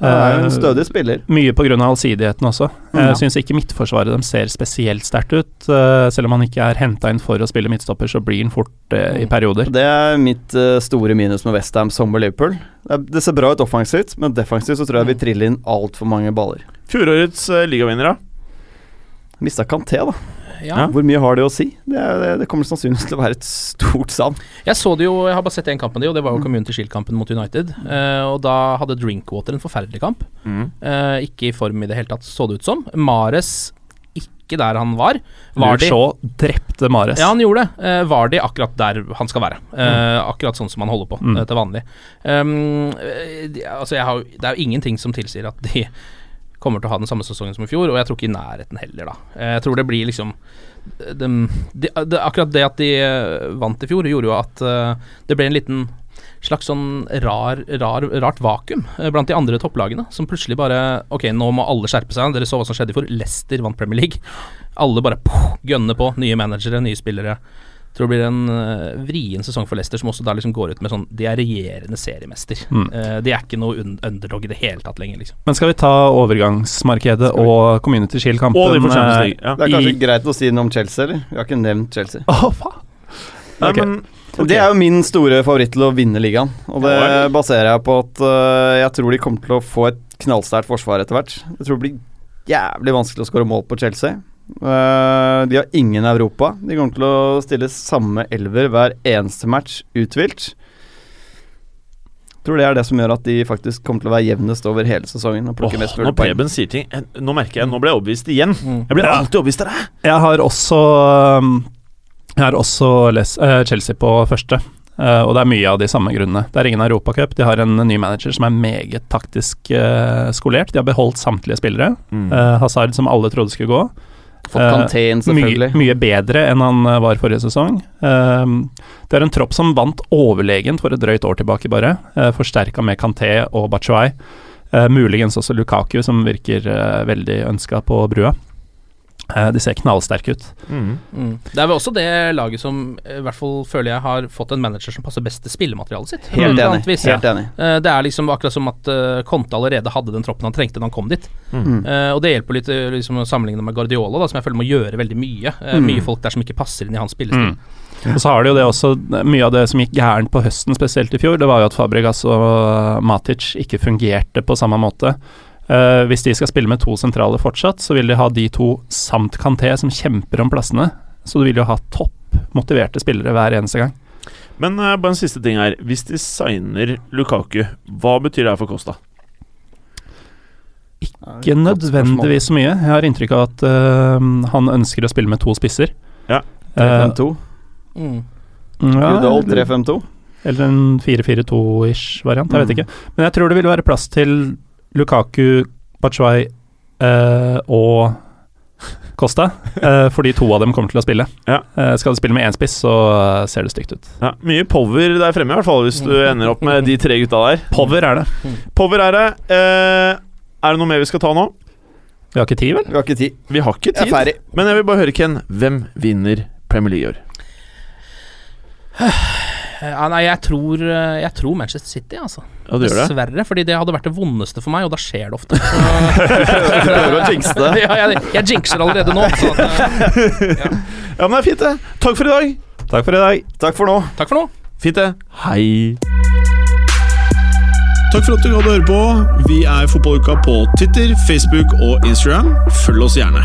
[SPEAKER 5] En stødig spiller.
[SPEAKER 4] Mye pga. allsidigheten også.
[SPEAKER 5] Mm.
[SPEAKER 4] Jeg syns ikke midtforsvaret dem ser spesielt sterkt ut. Uh, selv om han ikke er henta inn for å spille midtstopper, så blir han fort uh, i perioder.
[SPEAKER 5] Det er mitt eh, store minus med Westham som med Liverpool. Det, er- ser bra ut offensivt, men defensivt så tror jeg vi triller inn altfor mange baller.
[SPEAKER 3] Fjorårets uh, ligavinnere.
[SPEAKER 5] Mista Kanté, da.
[SPEAKER 6] Ja.
[SPEAKER 5] Hvor mye har det å si? Det, det, det kommer sannsynligvis til å være et stort savn.
[SPEAKER 6] Jeg så det jo, jeg har bare sett én kamp av de, og det var jo Community Shield-kampen mot United. Eh, og da hadde Drinkwater en forferdelig kamp.
[SPEAKER 3] Mm.
[SPEAKER 6] Eh, ikke i form i det hele tatt, så det ut som. Mares ikke der han var.
[SPEAKER 4] Shaw drepte Mares.
[SPEAKER 6] Ja, han gjorde det. Uh, Vardy akkurat der han skal være. Eh, akkurat sånn som han holder på
[SPEAKER 4] Mm.
[SPEAKER 6] eh, til vanlig. Um, eh, de, altså jeg har, det er jo ingenting som tilsier at de kommer til å ha den samme sesongen som i fjor, og jeg tror ikke i nærheten heller, da. Eh, jeg tror det blir liksom de, de, de, Akkurat det at de eh, vant i fjor, gjorde jo at uh, det ble en liten slags sånn rar, rar, rart vakuum blant de andre topplagene, som plutselig bare Ok, nå må alle skjerpe seg. Dere så hva som skjedde i fjor. Leicester vant Premier League. Alle bare gønner på. Nye managere, nye spillere. Tror det blir en uh, vrien sesong for Leicester, som også da liksom går ut med sånn De er regjerende seriemester.
[SPEAKER 4] Mm.
[SPEAKER 6] Eh, de er ikke noe un underdog i det hele tatt lenger, liksom.
[SPEAKER 4] Men skal vi ta overgangsmarkedet
[SPEAKER 5] vi?
[SPEAKER 4] og Community Shield-kampen?
[SPEAKER 3] De
[SPEAKER 4] eh.
[SPEAKER 3] Ja.
[SPEAKER 5] Det er kanskje
[SPEAKER 4] I-
[SPEAKER 5] greit å si noe om Chelsea, eller? Vi har ikke nevnt Chelsea.
[SPEAKER 4] Oh, faen!
[SPEAKER 3] Nei, men
[SPEAKER 5] Det er jo min store favoritt til å vinne ligaen, og det baserer jeg på at uh, jeg tror de kommer til å få et knallsterkt forsvar etter hvert. Jeg tror det blir jævlig vanskelig å skåre mål på Chelsea. Øh, de har ingen Europa. De kommer til å stille samme elver hver eneste match, uthvilt. Tror det er det som gjør at de faktisk kommer til å være jevnest over hele sesongen. Og mest
[SPEAKER 3] når. Preben sier ting eh, Nå merker jeg, nå ble jeg overbevist igjen.
[SPEAKER 6] Mm.
[SPEAKER 3] Jeg blir alltid overbevist av deg.
[SPEAKER 4] Jeg har også um, Jeg har også les, uh, Chelsea på første. Uh, og det er mye av de samme grunnene. Det er ingen Europacup. De har en ny manager som er meget taktisk uh, skolert. De har beholdt samtlige spillere.
[SPEAKER 3] Mm.
[SPEAKER 4] Eh, Hazard, som alle trodde skulle gå.
[SPEAKER 5] Fått
[SPEAKER 4] eh,
[SPEAKER 5] selvfølgelig. inn,
[SPEAKER 4] Mye, mye bedre enn han eh, var forrige sesong. Um, det er en tropp som vant overlegent for et drøyt år tilbake, bare. Uh, Forsterka med Kanté og Bachuay. Muligens også Lukaku, som virker veldig ønska på brua. Eh, de ser knallsterke ut.
[SPEAKER 3] Mm.
[SPEAKER 6] Mm. Det er vel også det laget som eh, i hvert fall føler jeg har fått en manager som passer best til spillematerialet sitt.
[SPEAKER 5] Helt enig.
[SPEAKER 6] vis.
[SPEAKER 5] Helt enig.
[SPEAKER 6] Eh, Det er liksom akkurat som at uh, Conte allerede hadde den troppen han trengte da han kom dit.
[SPEAKER 5] Mm.
[SPEAKER 6] Uh, og det hjelper litt liksom, å sammenligne med Guardiola, da, som jeg føler må gjøre veldig mye.
[SPEAKER 5] Mm.
[SPEAKER 6] Mye folk der som ikke passer inn i hans spillestil.
[SPEAKER 4] Og så har de jo det også Mye av det som gikk gærent på høsten, spesielt i fjor, det var jo at Fabregas og Matic ikke fungerte på samme måte. Eh, hvis de skal spille med to sentrale fortsatt, så vil de ha de to samt Kanté som kjemper om plassene. Så du vil jo ha topp motiverte spillere hver eneste gang.
[SPEAKER 3] Men uh, bare en siste ting her. Hvis de signer Lukaku, hva betyr det her for Costa?
[SPEAKER 4] Ikke nødvendigvis så mye. Jeg har inntrykk av at uh, han ønsker å spille med to spisser.
[SPEAKER 3] Ja.
[SPEAKER 4] Eh,
[SPEAKER 5] 3-5-2.
[SPEAKER 6] Mm.
[SPEAKER 4] ja, eller,
[SPEAKER 5] 3-5-2.
[SPEAKER 4] eller en 4-4-2-ish variant, jeg vet
[SPEAKER 5] Mm.
[SPEAKER 4] ikke. Men jeg tror det vil være plass til Lukaku, Bachuay eh, og Costa, eh, fordi to av dem kommer til å spille.
[SPEAKER 3] Ja.
[SPEAKER 4] Eh, skal du spille med én spiss, så eh, ser det stygt ut.
[SPEAKER 3] Ja, mye power der fremme, i hvert fall, hvis du ender opp med de tre gutta der.
[SPEAKER 4] Power er det.
[SPEAKER 3] Power er det. Eh, er det noe mer vi skal ta nå?
[SPEAKER 4] Vi har ikke tid, vel?
[SPEAKER 5] Vi har ikke tid.
[SPEAKER 3] Vi har ikke
[SPEAKER 5] Jeg er
[SPEAKER 3] tid. Men jeg vil bare høre, Ken. Hvem vinner Premier League i år?
[SPEAKER 6] Eh, Ja, nei, jeg tror, eh, jeg tror Manchester City, altså.
[SPEAKER 3] Ja, du gjør det?
[SPEAKER 6] Dessverre, fordi det hadde vært det vondeste for meg, og da skjer det ofte.
[SPEAKER 5] du prøver å jinxe det.
[SPEAKER 6] ja, jeg, jeg jinxer allerede nå. Så eh,
[SPEAKER 3] Ja, men det er fint, det. Takk for i dag.
[SPEAKER 4] Takk for i dag.
[SPEAKER 5] Takk for nå.
[SPEAKER 6] takk for nå.
[SPEAKER 3] Fint, det. Hei.
[SPEAKER 1] Takk for at du hadde høre på. Vi er Fotballuka på Twitter, Facebook og Instagram. Følg oss gjerne.